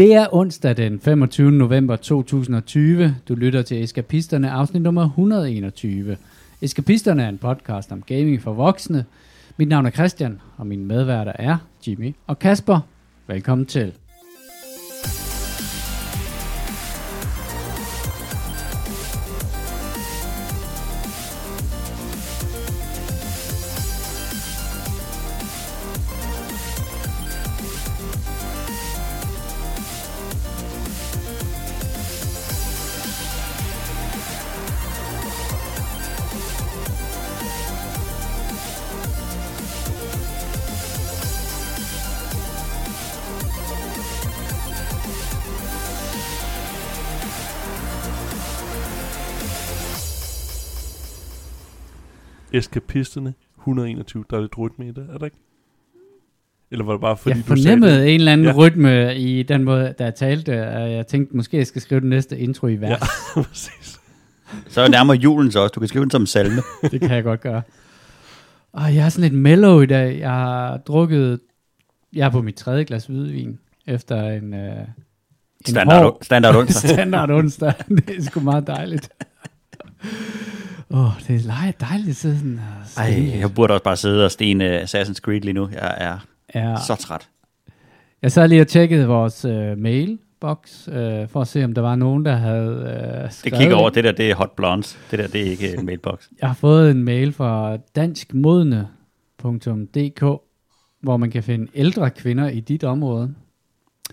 Det er onsdag den 25. november 2020. Du lytter til Eskapisterne, afsnit nummer 121. Eskapisterne er en podcast om gaming for voksne. Mit navn er Christian, og mine medværter er Jimmy og Kasper. Velkommen til. Eskapisterne 121. Der er lidt rytme i det, er der ikke? Eller var det bare fordi, jeg du sagde det? en eller anden Ja. rytme i den måde, der jeg talte, og jeg tænkte, måske jeg skal skrive den næste intro i vers. Ja, præcis. Så er det nærmere julen så også. Du kan skrive den som salme. Det kan jeg godt gøre. Og jeg er sådan lidt mellow i dag. Jeg har drukket... Jeg er på mit tredje glas hvidvin, efter en... Øh, en Standard, hård standard onsdag. standard onsdag. det er sgu meget dejligt. Åh, oh, det er dejligt at sidde sådan og Ej, jeg burde også bare sidde og stene Assassin's Creed lige nu. Jeg er ja. så træt. Jeg sad lige og tjekkede vores øh, mailbox, øh, for at se, om der var nogen, der havde øh, Det skrevet... kigger over, det der det er hot blondes. Det der det er ikke en mailbox. Jeg har fået en mail fra danskmodne.dk, hvor man kan finde ældre kvinder i dit område.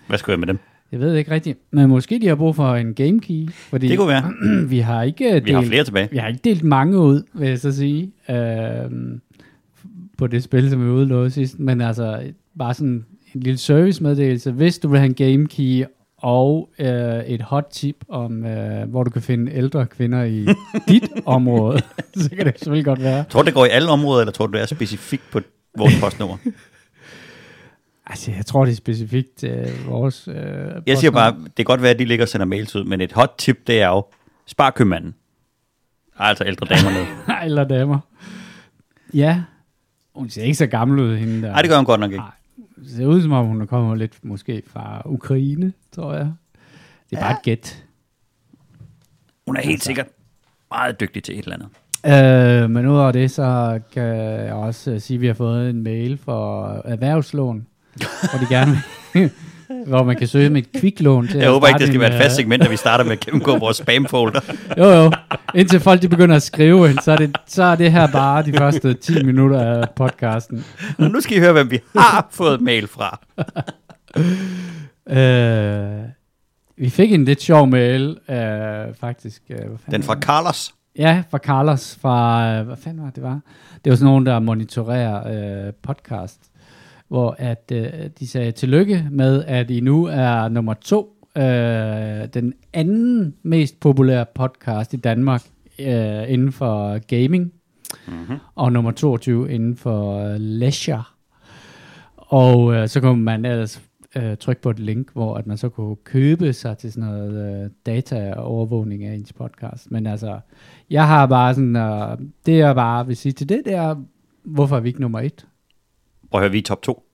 Hvad skal jeg med dem? Jeg ved ikke rigtigt, men måske de har brug for en game key, fordi Det kunne være. vi har ikke delt, Vi har flere tilbage. vi har ikke delt mange ud, vil jeg så sige, øhm, på det spil, som vi udlovede sidst, men altså bare sådan en lille servicemeddelelse, hvis du vil have en game key og øh, et hot tip om, øh, hvor du kan finde ældre kvinder i dit område, så kan det selvfølgelig godt være. Tror du, det går i alle områder, eller tror du, det er specifikt på vores postnummer? Altså, jeg tror, det er specifikt øh, vores... Øh, Jeg siger bare, det kan godt være, at de ligger og sender mails ud, men et hot tip, det er jo, spar købmanden. Er altså ældre damer med. Eller damer. Ja. Hun ser ikke så gammel ud, hende der. Nej, det gør hun godt nok ikke. Nej. Det ser ud som om, hun kommer lidt måske fra Ukraine, tror jeg. Det er bare et gæt. Hun er helt sikkert meget dygtig til et eller andet. Øh, men udover det, så kan jeg også sige, at vi har fået en mail for erhvervslån, hvor de gerne vil, hvor man kan søge med et kviklån til Jeg håber ikke, det skal en, være et øh, fast segment, at vi starter med at gennemgå vores spamfolder. Jo, jo. Indtil folk de begynder at skrive så er det, så er det her bare de første 10 minutter af podcasten. Nu skal I høre, hvem vi har fået mail fra. Øh, vi fik en lidt sjov mail, øh, faktisk. Øh, Den fra? Carlos. Ja, fra Carlos, fra, øh, hvad fanden var det, det var? Det var sådan nogen, der monitorerer øh, podcast, hvor at øh, de sagde tillykke med, at I nu er nummer to, øh, den anden mest populære podcast i Danmark øh, inden for gaming, Mm-hmm. og nummer 22 inden for øh, leisure. Og øh, så kunne man ellers øh, trykke på et link, hvor at man så kunne købe sig til sådan noget øh, data-overvågning af ens podcast. Men altså, jeg har bare sådan, øh, det jeg bare vil sige til det, det er, hvorfor er vi ikke nummer et? Prøv at høre, vi er top 2.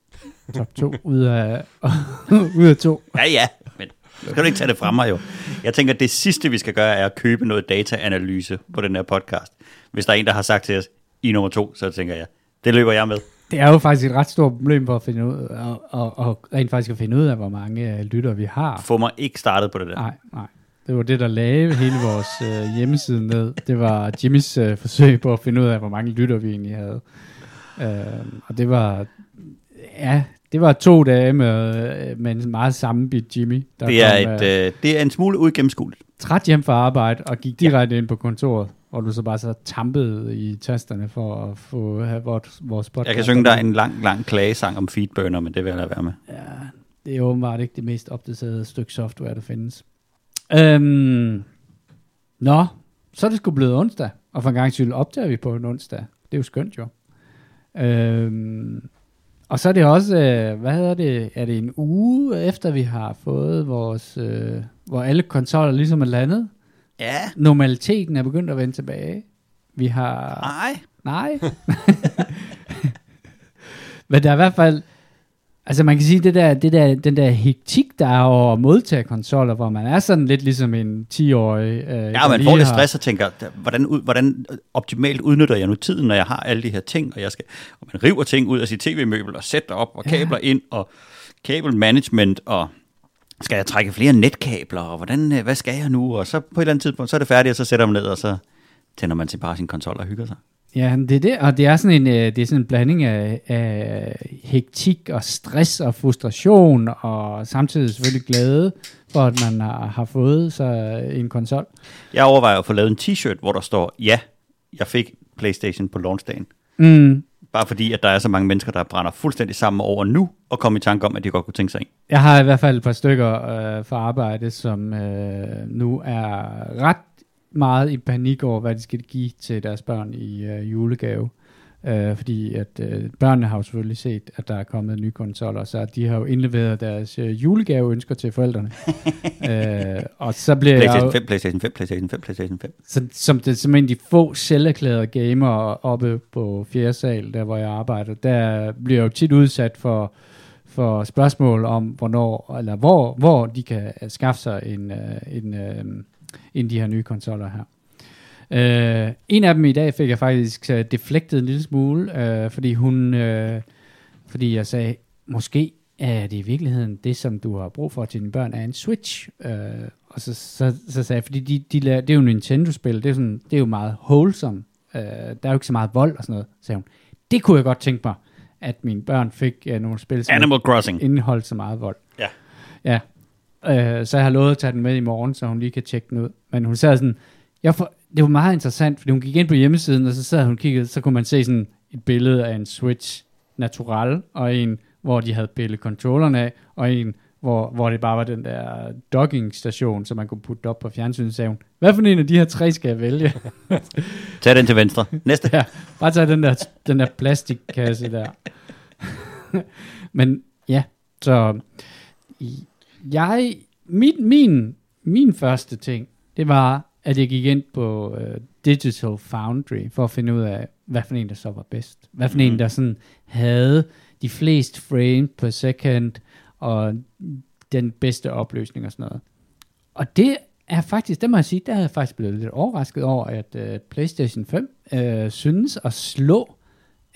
Top to ud af, ud af to. Ja, ja, men skal du ikke tage det fra mig jo. Jeg tænker, at det sidste, vi skal gøre, er at købe noget dataanalyse på den her podcast. Hvis der er en, der har sagt til os, I er nummer to, så tænker jeg, det løber jeg med. Det er jo faktisk et ret stort problem for at finde ud og, og, og rent faktisk at finde ud af, hvor mange øh, lytter vi har. Få mig ikke startet på det der. Nej, nej. Det var det, der lagde hele vores øh, hjemmeside ned. Det var Jimmys øh, forsøg på at finde ud af, hvor mange lytter vi egentlig havde. Øh, og det var, ja, det var to dage med, øh, med en meget sammenbit Jimmy, der Det er, kom, et, øh, øh, det er en smule uigennemskueligt. træt hjem fra arbejde og gik direkte ind på kontoret, hvor du så bare så tampede i tasterne for at få have vores, vores podcast. Jeg kan synge dig en lang, lang klagesang om feedburner, men det vil jeg lade være med. Ja, det er åbenbart ikke det mest opdaterede stykke software, der findes. Øhm, nå, så er det sgu blevet onsdag, og for en gang skyld opdager vi på en onsdag. Det er jo skønt jo. Øhm, og så er det også, øh, hvad hedder det, er det en uge efter vi har fået vores, øh, hvor alle konsoller ligesom er landet. Ja, Normaliteten er begyndt at vende tilbage. Vi har... nej. Nej. Men der er i hvert fald Altså man kan sige, det der, det der, den der hektik, der er over at modtage konsoller, hvor man er sådan lidt ligesom en 10-årig. Øh, Ja, man får lidt stress og tænker, da- hvordan, hvordan optimalt udnytter jeg nu tiden, når jeg har alle de her ting, og jeg skal, og man river ting ud af sit tv-møbel og sætter op, og kabler ind, og kabelmanagement, og skal jeg trække flere netkabler, og hvordan, øh, hvad skal jeg nu? Og så på et eller andet tidspunkt, så er det færdigt, og så sætter man ned, og så tænder man til bare sin konsol og hygger sig. Ja, det er det, og det er sådan en, øh, det er sådan en blanding af, af hektik og stress og frustration, og samtidig selvfølgelig glæde for, at man har, har fået sig en konsol. Jeg overvejer at få lavet en t-shirt, hvor der står, ja, jeg fik Playstation på launchdagen. Mm. Bare fordi, at der er så mange mennesker, der brænder fuldstændig sammen over nu, og kommer i tanke om, at de godt kunne tænke sig en. Jeg har i hvert fald et par stykker øh, fra arbejde, som øh, nu er ret meget i panik over, hvad de skal give til deres børn i øh, julegave. Øh, fordi at øh, børnene har jo selvfølgelig set, at der er kommet nye konsoller, så de har jo indleveret deres øh, julegaveønsker til forældrene. øh, og så bliver PlayStation 5, PlayStation 5, PlayStation 5, PlayStation 5. så, som det som en af de få selverklærede gamere oppe på fjerde sal, der hvor jeg arbejder, der bliver jeg jo tit udsat for, for spørgsmål om, hvornår, eller hvor, hvor de kan skaffe sig en, øh, en, øh, en af de her nye konsoller her. Uh, en af dem i dag fik jeg faktisk uh, deflektet en lille smule, uh, fordi hun, uh, fordi jeg sagde, måske er det i virkeligheden det, som du har brug for til dine børn, er en Switch. Uh, og så, så, så sagde jeg, fordi de, de laver, det er jo en Nintendo-spil, det er, sådan, det er jo meget wholesome. Uh, der er jo ikke så meget vold og sådan noget, sagde hun. Det kunne jeg godt tænke mig, at mine børn fik uh, nogle spil, som Animal Crossing. indeholdt så meget vold. Ja. Ja. Øh, så jeg har lovet at tage den med i morgen, så hun lige kan tjekke den ud. Men hun sad sådan, jeg for, det var meget interessant, fordi hun gik ind på hjemmesiden, og så sad hun og kiggede, så kunne man se sådan et billede af en Switch Natural, og en, hvor de havde pillet controlleren af, og en, hvor, hvor det bare var den der docking station, som man kunne putte op på fjernsynet, sagde hun, hvad for en af de her tre skal jeg vælge? Tag den til venstre. Næste. Ja, bare tage den der, den der plastikkasse der. Men ja, så i- jeg, min, min, min første ting, det var, at jeg gik ind på uh, Digital Foundry for at finde ud af, hvad for en, der så var bedst. Hvad for mm. Mhm. en, der sådan havde de fleste frame per second, og den bedste opløsning og sådan noget. Og det er faktisk, det må jeg sige, der er jeg faktisk blevet lidt overrasket over, at uh, PlayStation 5 uh, synes at slå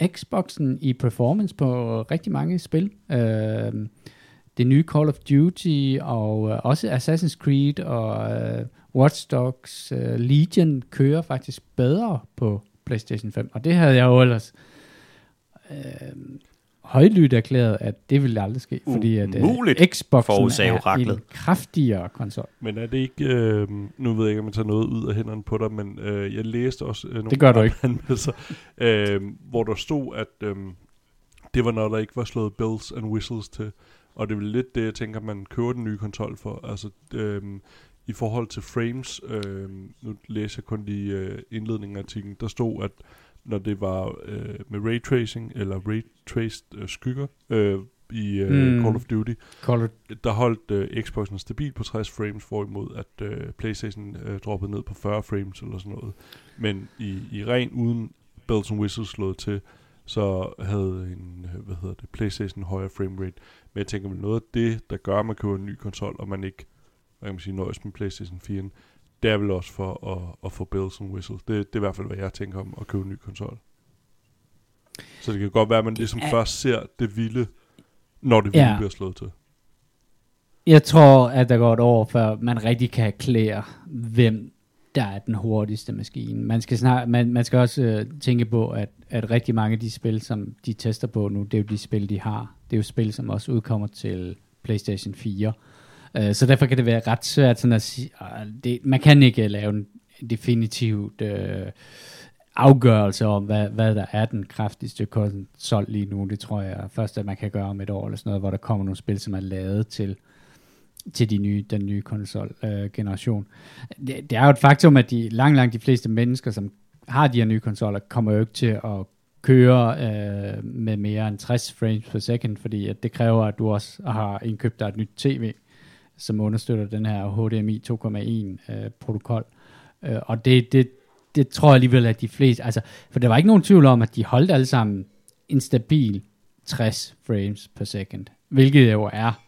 Xboxen i performance på rigtig mange spil. Uh, det nye Call of Duty og uh, også Assassin's Creed og uh, Watch Dogs uh, Legion kører faktisk bedre på PlayStation 5. Og det havde jeg jo ellers uh, højlydt erklæret, at det ville aldrig ske, fordi at Umuligt, uh, Xboxen er en kraftigere konsol. Men er det ikke, øh, nu ved jeg ikke, om jeg tager noget ud af hænderne på dig, men øh, jeg læste også øh, nogle Det gør du ikke. anmeldelser, øh, hvor der stod, at øh, det var når der ikke var slået bells and whistles til. Og det er vel lidt det, jeg tænker, man køber den nye konsol for. Altså, øh, i forhold til frames, øh, nu læser jeg kun lige øh, indledningen af artiklen, der stod, at når det var øh, med ray tracing, eller ray traced øh, skygger øh, i øh, Mm. mm. Call of Duty, Call of der holdt øh, Xboxen stabil på 60 frames, hvorimod at øh, Playstation øh, droppede ned på 40 frames eller sådan noget. Men i, i ren uden bells and whistles slået til, så havde en, hvad hedder det, Playstation højere frame rate. Men jeg tænker vel noget af det, der gør, at man køber en ny konsol, og man ikke, hvad kan man sige, nøjes med Playstation 4, det er vel også for at, at få bells and whistles. Det, det er i hvert fald, hvad jeg tænker om at købe en ny konsol. Så det kan godt være, at man ligesom er- først ser det vilde, når det vilde Ja. bliver slået til. Jeg tror, at der går et år, før man rigtig kan erklære, hvem der er den hurtigste maskine. Man skal, snart, man, man skal også øh, tænke på, at, at rigtig mange af de spil, som de tester på nu, det er jo de spil, de har. Det er jo spil, som også udkommer til PlayStation 4. Uh, øh, så derfor kan det være ret svært sådan at sige, uh, det, man kan ikke øh, lave en definitivt uh, afgørelse om, hvad, hvad der er den kraftigste konsol lige nu. Det tror jeg først, at man kan gøre om et år eller sådan noget, hvor der kommer nogle spil, som er lavet til til de nye, den nye konsol-generation. Øh, det, det er jo et faktum, at de langt, langt de fleste mennesker, som har de her nye konsoller, kommer jo ikke til at køre øh, med mere end 60 frames per second, fordi at det kræver, at du også har indkøbt dig et nyt tv, som understøtter den her HDMI 2.1 øh, protokol. Øh, og det, det, det tror jeg alligevel, at de fleste, altså, for der var ikke nogen tvivl om, at de holdt alle sammen en stabil 60 frames per second. hvilket jo er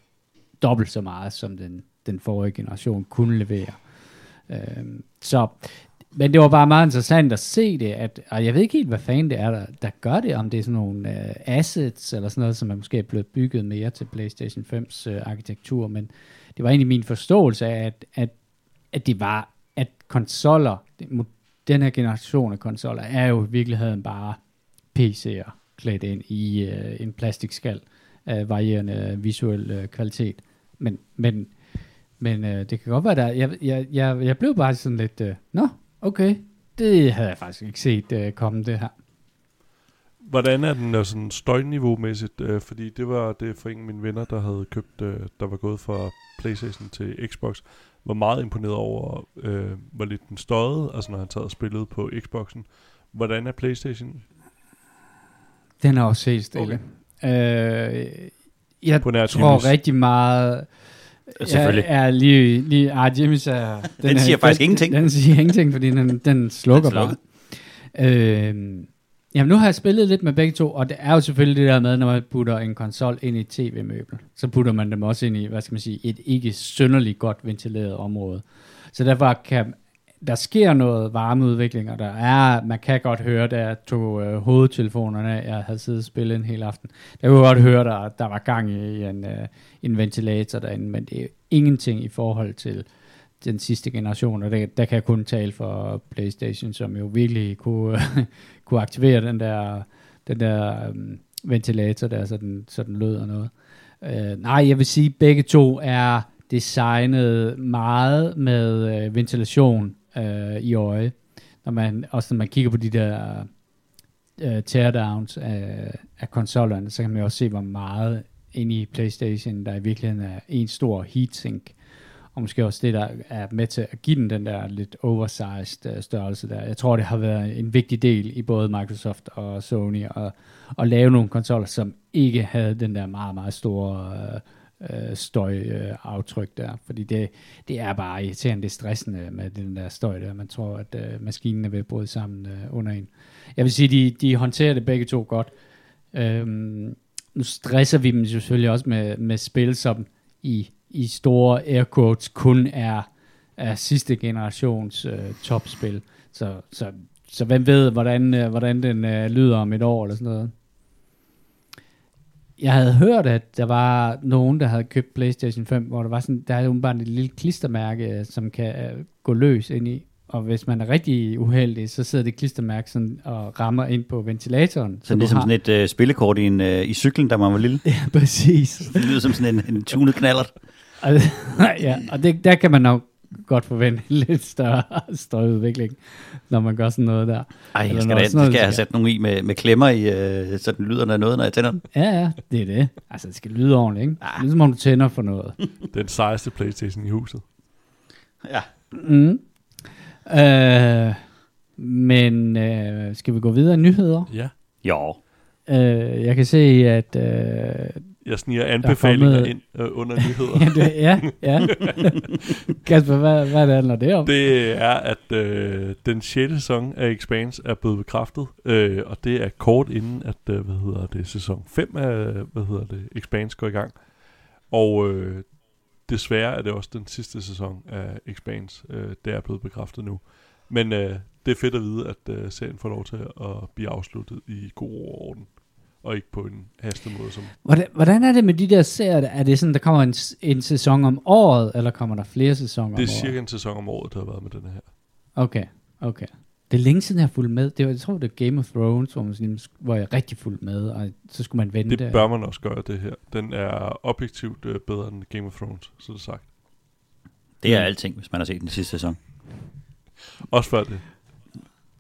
dobbelt så meget, som den, den forrige generation kunne levere. Øh, så, men det var bare meget interessant at se det, at, og jeg ved ikke helt, hvad fanden det er, der, der gør det, om det er sådan nogle øh, assets, eller sådan noget, som er måske blevet bygget mere til PlayStation 5's øh, arkitektur, men det var egentlig min forståelse af, at, at, at det var, at konsoller, den her generation af konsoller, er jo i virkeligheden bare PC'er klædt ind i øh, en plastikskal af varierende øh, visuel øh, kvalitet. Men, men, men uh, det kan godt være, der, jeg, jeg, jeg, jeg blev bare sådan lidt, uh, nå, okay, det havde jeg faktisk ikke set uh, komme det her. Hvordan er den uh, sådan støjniveau-mæssigt? Uh, fordi det var det for en af mine venner, der havde købt, uh, der var gået fra Playstation til Xbox, var meget imponeret over, uh, hvor lidt den støjede, altså når han taget og spillede på Xboxen. Hvordan er Playstation? Den er også helt stille. Okay. Uh, jeg På nær tror rigtig meget... Selvfølgelig. Jeg er lige... lige ah, Jimmy's er... Den siger faktisk ingenting. Den, den siger ingenting, fordi den, den slukker Den bare. Øhm, jamen, nu har jeg spillet lidt med begge to, og det er jo selvfølgelig det der med, når man putter en konsol ind i tv-møbel, så putter man dem også ind i, hvad skal man sige, et ikke synderligt godt ventileret område. Så derfor kan der sker noget varmeudvikling, og der er, man kan godt høre, da jeg tog øh, hovedtelefonerne af, jeg havde siddet og spillet en hel aften, der kunne jeg godt høre, der, der var gang i en, øh, en ventilator derinde, men det er ingenting i forhold til den sidste generation, og det, der kan jeg kun tale for Playstation, som jo virkelig kunne, kunne aktivere den der, den der øh, ventilator der, så den, så den lød og noget. Øh, nej, jeg vil sige, begge to er designet meget med øh, ventilation øh, i øje. Når man, også når man kigger på de der øh, teardowns af, af konsollerne, så kan man jo også se, hvor meget inde i Playstation, der i virkeligheden er en stor heatsink, og måske også det, der er med til at give den den der lidt oversized øh, størrelse der. Jeg tror, det har været en vigtig del i både Microsoft og Sony at, at lave nogle konsoller, som ikke havde den der meget, meget store øh, øh, støjaftryk øh, der. Fordi det, det er bare irriterende, det er stressende med den der støj der. Man tror, at øh, maskinen er ved at bryde sammen øh, under en. Jeg vil sige, de, de håndterer det begge to godt. Øhm, nu stresser vi dem selvfølgelig også med, med spil, som i, i store air quotes kun er, er sidste generations øh, topspil. Så, så, så hvem ved, hvordan, øh, hvordan den øh, lyder om et år eller sådan noget. Jeg havde hørt, at der var nogen, der havde købt PlayStation 5, hvor der var sådan, der er jo bare et lille klistermærke, som kan øh, gå løs ind i. Og hvis man er rigtig uheldig, så sidder det klistermærke sådan og rammer ind på ventilatoren. Så du ligesom har- sådan et øh, spillekort i, en, øh, i cyklen, da man var lille. Ja, præcis. Det lyder som sådan en, en tunet knallert. Ja, og det, der kan man nok godt forvente en lidt større støjudvikling, når man gør sådan noget der. Ej, Eller jeg skal, noget- da, noget, skal jeg have sat nogle i med, med klemmer i, øh, så den lyder noget, når jeg tænder den. Ja, ja, det er det. Altså, det skal lyde ordentligt, ikke? Ah. Ligesom om du tænder for noget. Den sejeste Playstation i huset. Ja. Mm. Øh, men øh, skal vi gå videre i nyheder? Ja. Jo. Øh, jeg kan se, at... Øh, Jeg sniger anbefalinger kommet- ind øh, under nyheder. ja, det, ja, ja. Kasper, hvad, hvad handler det om? Det er, at øh, den 6. sæson af Expanse er blevet bekræftet, øh, og det er kort inden, at øh, hvad hedder det, sæson 5 af hvad hedder det, Expanse går i gang. Og øh, desværre er det også den sidste sæson af Expanse, øh, det er blevet bekræftet nu. Men øh, det er fedt at vide, at øh, serien får lov til at blive afsluttet i god orden, og ikke på en hastet måde, som Hvordan, hvordan er det med de der serier? Er det sådan, der kommer en, en sæson om året, eller kommer der flere sæsoner det er om året? cirka en sæson om året, der har været med den her. Okay, okay. Det er længe siden, jeg har fulgt med. Det var, jeg tror, det er Game of Thrones, hvor, man sådan, hvor jeg rigtig fulgt med, og så skulle man vente. Det bør man også gøre, det her. Den er objektivt øh, bedre end Game of Thrones, så er det sagt. Det er alting, hvis man har set den sidste sæson. Også før det.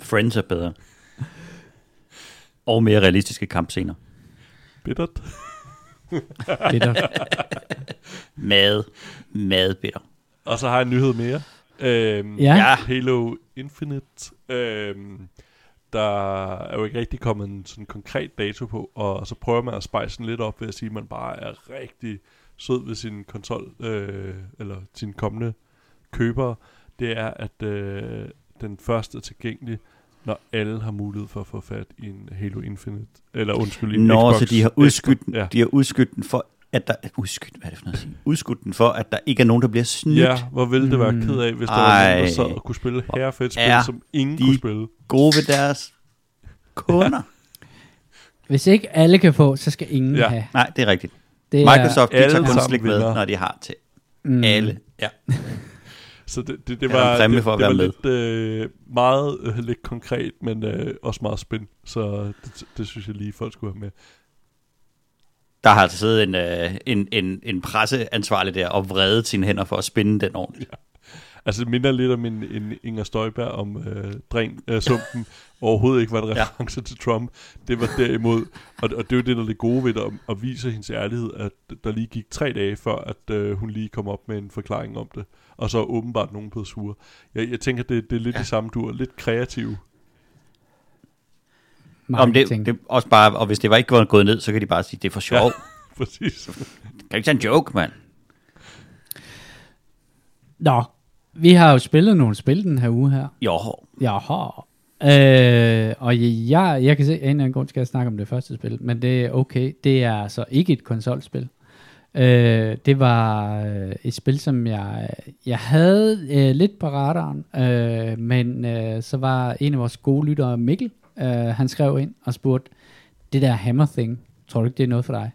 Friends er bedre. Og mere realistiske kampscener. Bittert. Bitter. Mad. Mad bitter. Og så har jeg en nyhed mere. Øhm, Ja. Ja. Halo Infinite. Øhm, der er jo ikke rigtig kommet en sådan konkret dato på, og så prøver man at spice den lidt op ved at sige, at man bare er rigtig sød ved sin konsol, øh, eller sin kommende købere. Det er, at øh, den første er tilgængelig, når alle har mulighed for at få fat i en Halo Infinite. Eller undskyld, en Nå, Xbox så de har udskudt, efter. Ja. de har udskudt den for at der... Udskyld, hvad er det for noget at sige? Udskudt den for, at der ikke er nogen, der bliver snydt. Ja, hvor ville det være Mm. ked af, hvis der var nogen, der sad og kunne spille herrefedt spil, er som ingen de- kunne spille. Gode ved deres kunder. Hvis ikke alle kan få, så skal ingen Ja. have. Nej, det er rigtigt. Det Microsoft, de alle tager kun slik med, når de har til mm, alle. Ja. Så det, det, det var, det, det var med. lidt øh, meget øh, lidt konkret, men øh, også meget spændende. Så det, det synes jeg lige, folk skulle have med. Der har altså siddet en, øh, en, en, en presseansvarlig der og vredet sine hænder for at spinde den ordentligt. Altså det minder lidt om en, en Inger Støjberg om øh, dræn, øh, sumpen, overhovedet ikke var en reference ja. til Trump. Det var derimod, og, og det er jo det, der er det gode ved det, at, at vise hendes ærlighed, at der lige gik tre dage før, at øh, hun lige kom op med en forklaring om det. Og så er åbenbart nogen blevet sure. Jeg, jeg tænker, det, det er lidt Ja. det samme, du er lidt kreativ. Om det, det også bare, og hvis det var ikke var gået ned, så kan de bare sige, det er for sjov. Ja. Præcis. Kan ikke tage en joke, mand? Nå, vi har jo spillet nogle spil den her uge her. Jo, Jaha. Øh, og jeg, jeg kan se, at en eller anden grund skal jeg snakke om det første spil, men det er okay. Det er altså ikke et konsolspil. Øh, det var øh, et spil, som jeg, jeg havde øh, lidt på radaren, øh, men øh, så var en af vores gode lyttere, Mikkel, øh, han skrev ind og spurgte, det der Hammer Thing, tror du ikke, det er noget for dig?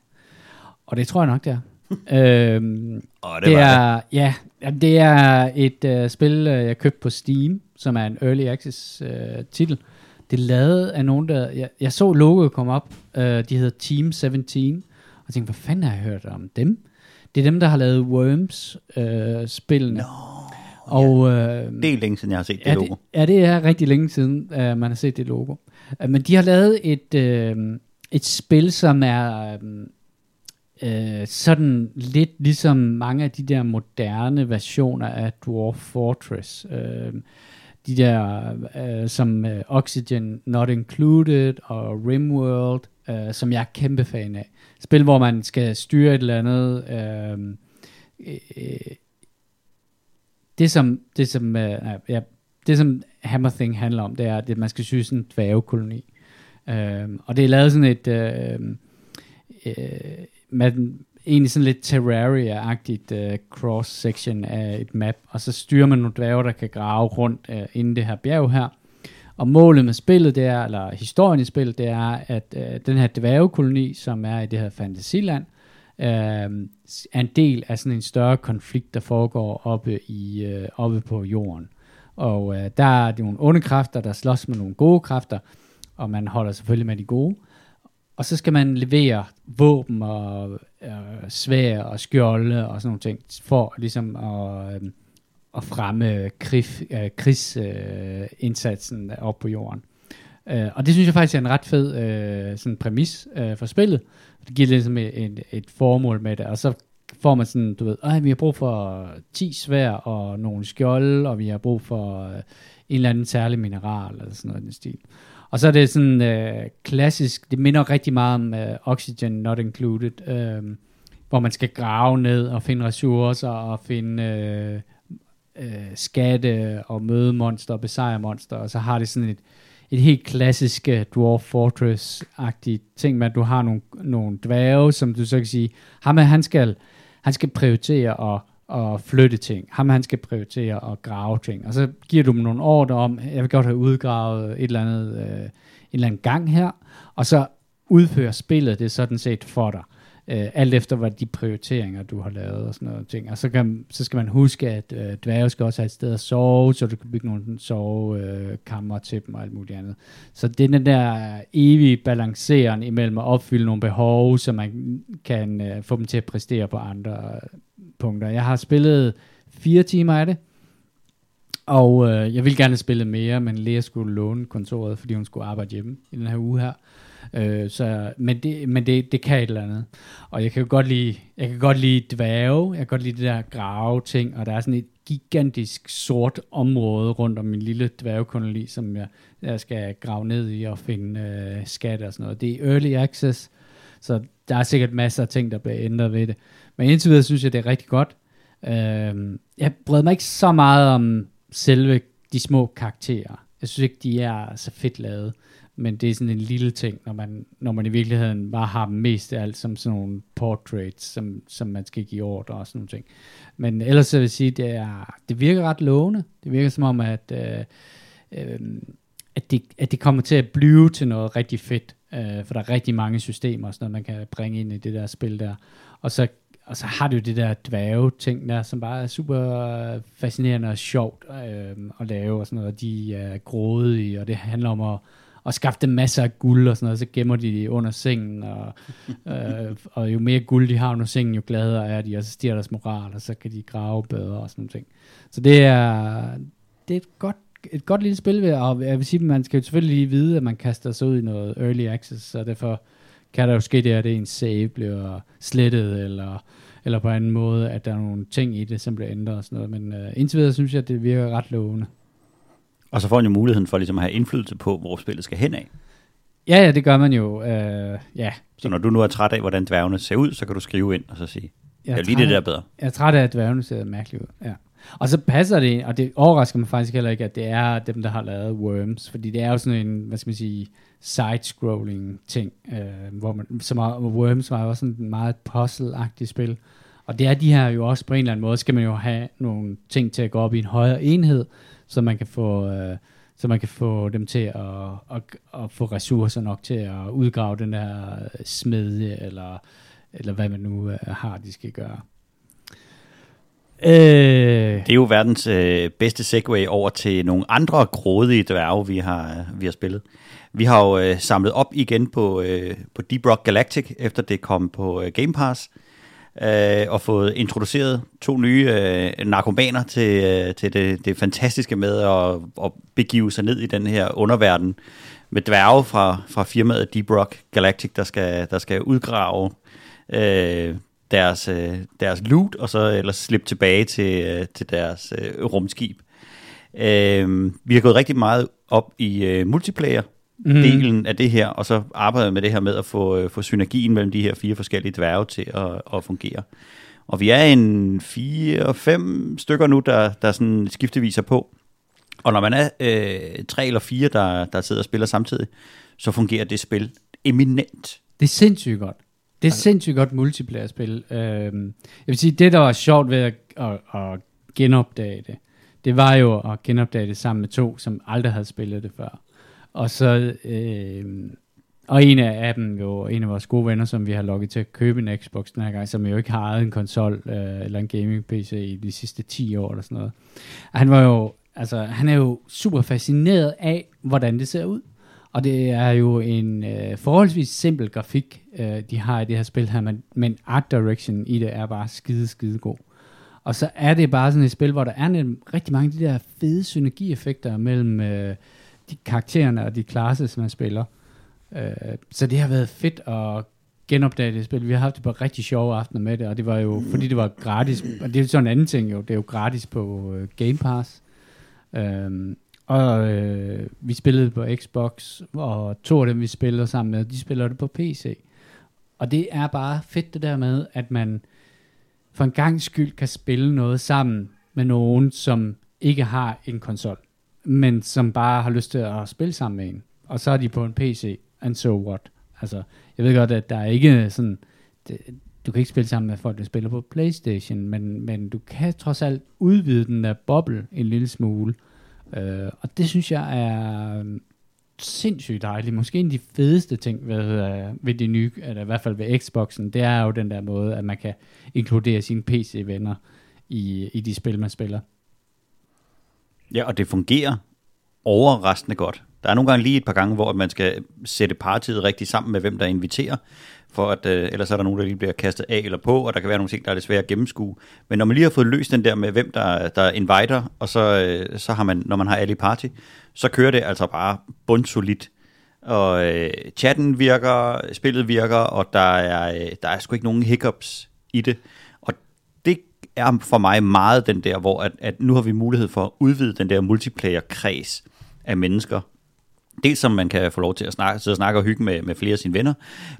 Og det tror jeg nok, det er. øhm, og det, det, er, Ja, jamen, det er et uh, spil, uh, jeg købte på Steam, som er en Early Access uh, titel. Det er lavet af nogen, der... Jeg, jeg så logoet komme op. Uh, de hedder Team 17. Og tænkte, hvad fanden har jeg hørt om dem? Det er dem, der har lavet Worms-spillene. Nå, og, uh, det er længe siden, jeg har set det ja, logo. det, ja, det er rigtig længe siden, uh, man har set det logo. Uh, men de har lavet et, uh, et spil, som er um, øh, sådan lidt ligesom mange af de der moderne versioner af Dwarf Fortress. Øh, de der, øh, som øh, Oxygen Not Included og Rimworld, øh, som jeg er kæmpe fan af. Spil, hvor man skal styre et eller andet... Øh, øh, det som, det som, øh, ja, det som Hammer Thing handler om, det er, at man skal syge sådan en dværgekoloni. Øh, og det er lavet sådan et, øh, øh, man egentlig sådan lidt Terraria-agtigt øh, cross-section af et map, og så styrer man nogle dværge, der kan grave rundt øh, inden det her bjerg her. Og målet med spillet, det er, eller historien i spillet, det er, at øh, den her dværgekoloni, som er i det her fantasiland, øh, er en del af sådan en større konflikt, der foregår oppe, i, øh, oppe på jorden. Og øh, der er nogle onde kræfter, der slås med nogle gode kræfter, og man holder selvfølgelig med de gode. Og så skal man levere våben og øh, svær og skjolde og sådan nogle ting, for ligesom at, øh, at fremme krig, øh, krigsindsatsen øh, op på jorden. Øh, og det synes jeg faktisk er en ret fed øh, sådan præmis øh, for spillet. Det giver ligesom et, et, et formål med det, og så får man sådan, du ved, Ej, vi har brug for 10 svær og nogle skjolde, og vi har brug for øh, en eller anden særlig mineral, eller sådan noget i den stil. Og så er det sådan øh, klassisk, det minder rigtig meget om øh, Oxygen Not Included, øh, hvor man skal grave ned og finde ressourcer og finde øh, øh, skatte og møde monster og besejre monster, og så har det sådan et, et helt klassisk uh, Dwarf Fortress-agtigt ting med, at du har nogle, nogle dværge, som du så kan sige, ham han skal, han skal prioritere at, at flytte ting. Ham han skal prioritere at grave ting. Og så giver du dem nogle ordre om, jeg vil godt have udgravet et eller andet, øh, en eller anden gang her, og så udfører spillet det sådan set for dig. Øh, alt efter hvad de prioriteringer, du har lavet og sådan noget ting. Og så, kan, så skal man huske, at øh, dværge skal også have et sted at sove, så du kan bygge nogle sovekammer øh, til dem og alt muligt andet. Så det er den der evige balanceren imellem at opfylde nogle behov, så man kan øh, få dem til at præstere på andre øh, punkter. Jeg har spillet fire timer af det, og øh, jeg ville gerne have spillet mere, men Lea skulle låne kontoret, fordi hun skulle arbejde hjemme i den her uge her. Øh, så, men det, men det, det kan et eller andet. Og jeg kan jo godt lide, jeg kan godt lide dværge, jeg kan godt lide det der grave ting, og der er sådan et gigantisk sort område rundt om min lille dværgekoloni, som jeg, jeg skal grave ned i og finde øh, skat og sådan noget. Det er early access, så der er sikkert masser af ting, der bliver ændret ved det. Men indtil videre synes jeg, det er rigtig godt. Øh, jeg brød mig ikke så meget om selve de små karakterer. Jeg synes ikke, de er så fedt lavet men det er sådan en lille ting, når man, når man i virkeligheden bare har dem mest af alt som sådan nogle portraits, som, som man skal give ordre og sådan nogle ting. Men ellers så vil jeg sige, det, er, det virker ret lovende. Det virker som om, at, øh, øh, at, det, at det kommer til at blive til noget rigtig fedt, øh, for der er rigtig mange systemer, sådan noget, man kan bringe ind i det der spil der. Og så og så har du det der dværge ting der, som bare er super fascinerende og sjovt øh, at lave og sådan noget. De er grådige, og det handler om at, og skaffe dem masser af guld og sådan noget, så gemmer de det under sengen, og, øh, og jo mere guld de har under sengen, jo gladere er de, og så stiger deres moral, og så kan de grave bedre og sådan noget ting. Så det er, det er et godt et godt lille spil, og jeg vil sige, man skal jo selvfølgelig lige vide, at man kaster sig ud i noget early access, så derfor kan der jo ske det, at ens save bliver slettet, eller, eller på en anden måde, at der er nogle ting i det, som bliver ændret og sådan noget. Men uh, indtil videre synes jeg, at det virker ret lovende. Og så får man jo muligheden for ligesom at have indflydelse på, hvor spillet skal hen af. Ja, ja, det gør man jo. Uh, ja. Så når du nu er træt af, hvordan dværgene ser ud, så kan du skrive ind og så sige, jeg er lige det der bedre. Jeg er træt af, at dværgene ser mærkeligt ud. Ja. Og så passer det, og det overrasker mig faktisk heller ikke, at det er dem, der har lavet Worms, fordi det er jo sådan en, hvad skal man sige, side-scrolling ting, øh, hvor man, som er, Worms var jo også sådan en meget puzzle-agtigt spil, og det er de her jo også på en eller anden måde, skal man jo have nogle ting til at gå op i en højere enhed, så man kan få, øh, så man kan få dem til at, at, at få ressourcer nok til at udgrave den der smedje, eller, eller hvad man nu øh, har, de skal gøre. Øh, det er jo verdens øh, bedste segue over til nogle andre grådige dværge, vi har, øh, vi har spillet. Vi har jo øh, samlet op igen på, øh, på Deep Rock Galactic, efter det kom på øh, Game Pass, øh, Øh, og fået introduceret to nye øh, narkomaner til, øh, til det, det fantastiske med at, at begive sig ned i den her underverden med dværge fra, fra firmaet Deep Rock Galactic, der skal, der skal udgrave øh, deres, øh, deres loot, og så ellers slippe tilbage til, øh, til deres øh, rumskib. Øh, vi har gået rigtig meget op i øh, multiplayer, mm. delen af det her, og så arbejdet med det her med at få, øh, få synergien mellem de her fire forskellige dværge til at, at fungere. Og vi er en fire og fem stykker nu, der, der sådan skifteviser på. Og når man er øh, tre eller fire, der, der sidder og spiller samtidig, så fungerer det spil eminent. Det er sindssygt godt. Det er sindssygt godt multiplayer-spil. Uh, jeg vil sige, det der var sjovt ved at, at, at genopdage det, det var jo at genopdage det sammen med to, som aldrig havde spillet det før. Og så, øh, og en af dem jo, en af vores gode venner, som vi har lukket til at købe en Xbox den her gang, som jo ikke har ejet en konsol øh, eller en gaming-PC i de sidste 10 år eller sådan noget. Og han var jo, altså, han er jo super fascineret af, hvordan det ser ud. Og det er jo en øh, forholdsvis simpel grafik, øh, de har i det her spil her, men, men art direction i det er bare skide, skide god. Og så er det bare sådan et spil, hvor der er en, rigtig mange af de der fede synergieffekter mellem øh, de karaktererne og de klasser, som man spiller. Øh, så det har været fedt at genopdage det spil. Vi har haft det på rigtig sjove aftener med det, og det var jo, fordi det var gratis, og det er sådan en anden ting jo, det er jo gratis på øh, Game Pass. Øh, og øh, vi spillede på Xbox, og to af dem, vi spiller sammen med, de spiller det på PC. Og det er bare fedt det der med, at man for en gang skyld kan spille noget sammen med nogen, som ikke har en konsol, men som bare har lyst til at spille sammen med en. Og så er de på en PC, and so what? Altså, jeg ved godt, at der er ikke sådan... Det, du kan ikke spille sammen med folk, der spiller på Playstation, men, men du kan trods alt udvide den der boble en lille smule. Øh, og det synes jeg er um, sindssygt dejligt. Måske en af de fedeste ting ved, uh, ved det nye, eller i hvert fald ved Xboxen, det er jo den der måde, at man kan inkludere sine PC-venner i, i de spil, man spiller. Ja, og det fungerer overraskende godt. Der er nogle gange lige et par gange, hvor man skal sætte partiet rigtig sammen med, hvem der inviterer, for at øh, ellers er der nogen, der lige bliver kastet af eller på, og der kan være nogle ting, der er lidt svære at gennemskue. Men når man lige har fået løst den der med, hvem der, der inviter, og så, øh, så har man, når man har alle i party, så kører det altså bare bundsolidt. Og øh, chatten virker, spillet virker, og der er, øh, der er sgu ikke nogen hiccups i det. Er for mig meget den der, hvor at, at nu har vi mulighed for at udvide den der multiplayer-kreds af mennesker, Dels som man kan få lov til at snakke, sidde og snakke og hygge med, med flere af sine venner,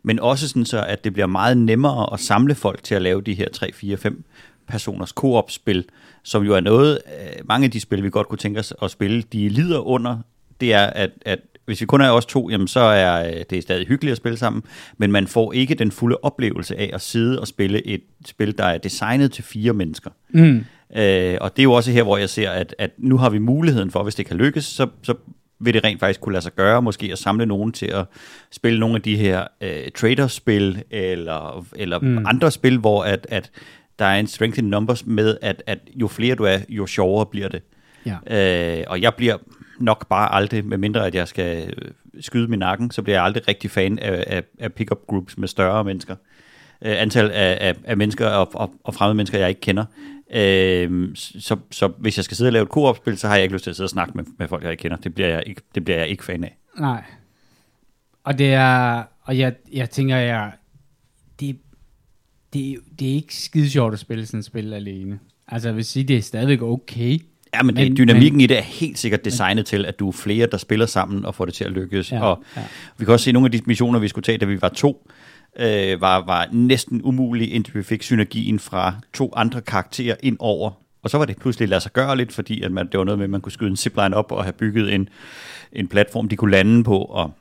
men også sådan så, at det bliver meget nemmere at samle folk til at lave de her 3, 4, 5 personers koop-spil, som jo er noget, øh, mange af de spil, vi godt kunne tænke os at spille, de lider under, det er, at, at hvis vi kun er os to, jamen så er øh, det er stadig hyggeligt at spille sammen, men man får ikke den fulde oplevelse af at sidde og spille et spil, der er designet til fire mennesker. Mm. Øh, og det er jo også her, hvor jeg ser, at, at nu har vi muligheden for, hvis det kan lykkes, så, så vil det rent faktisk kunne lade sig gøre, måske at samle nogen til at spille nogle af de her øh, traderspil, eller, eller mm. andre spil, hvor at, at der er en strength in numbers med, at, at jo flere du er, jo sjovere bliver det. Ja. Øh, og jeg bliver nok bare aldrig, medmindre at jeg skal øh, skyde min nakken, så bliver jeg aldrig rigtig fan af, af, af pick-up groups med større mennesker. Øh, antal af, af, af mennesker og, og, og fremmede mennesker, jeg ikke kender. Øh, så, så hvis jeg skal sidde og lave et koopspil, så har jeg ikke lyst til at sidde og snakke med, med folk, jeg ikke kender. Det bliver jeg ikke, det bliver jeg ikke fan af. Nej. Og det er, og jeg, jeg tænker, jeg, det, det, det er ikke skide sjovt at spille sådan et spil alene. Altså, jeg vil sige, det er stadigvæk okay. Ja, men, Men- men dynamikken men, i det er helt sikkert designet til, at du er flere, der spiller sammen og får det til at lykkes. Ja, og ja. vi kan også se, at nogle af de missioner, vi skulle tage, da vi var to, øh, var, var næsten umulige, indtil vi fik synergien fra to andre karakterer ind over. Og så var det pludselig lade sig gøre lidt, fordi at man, det var noget med, at man kunne skyde en zipline op og have bygget en, en platform, de kunne lande på, og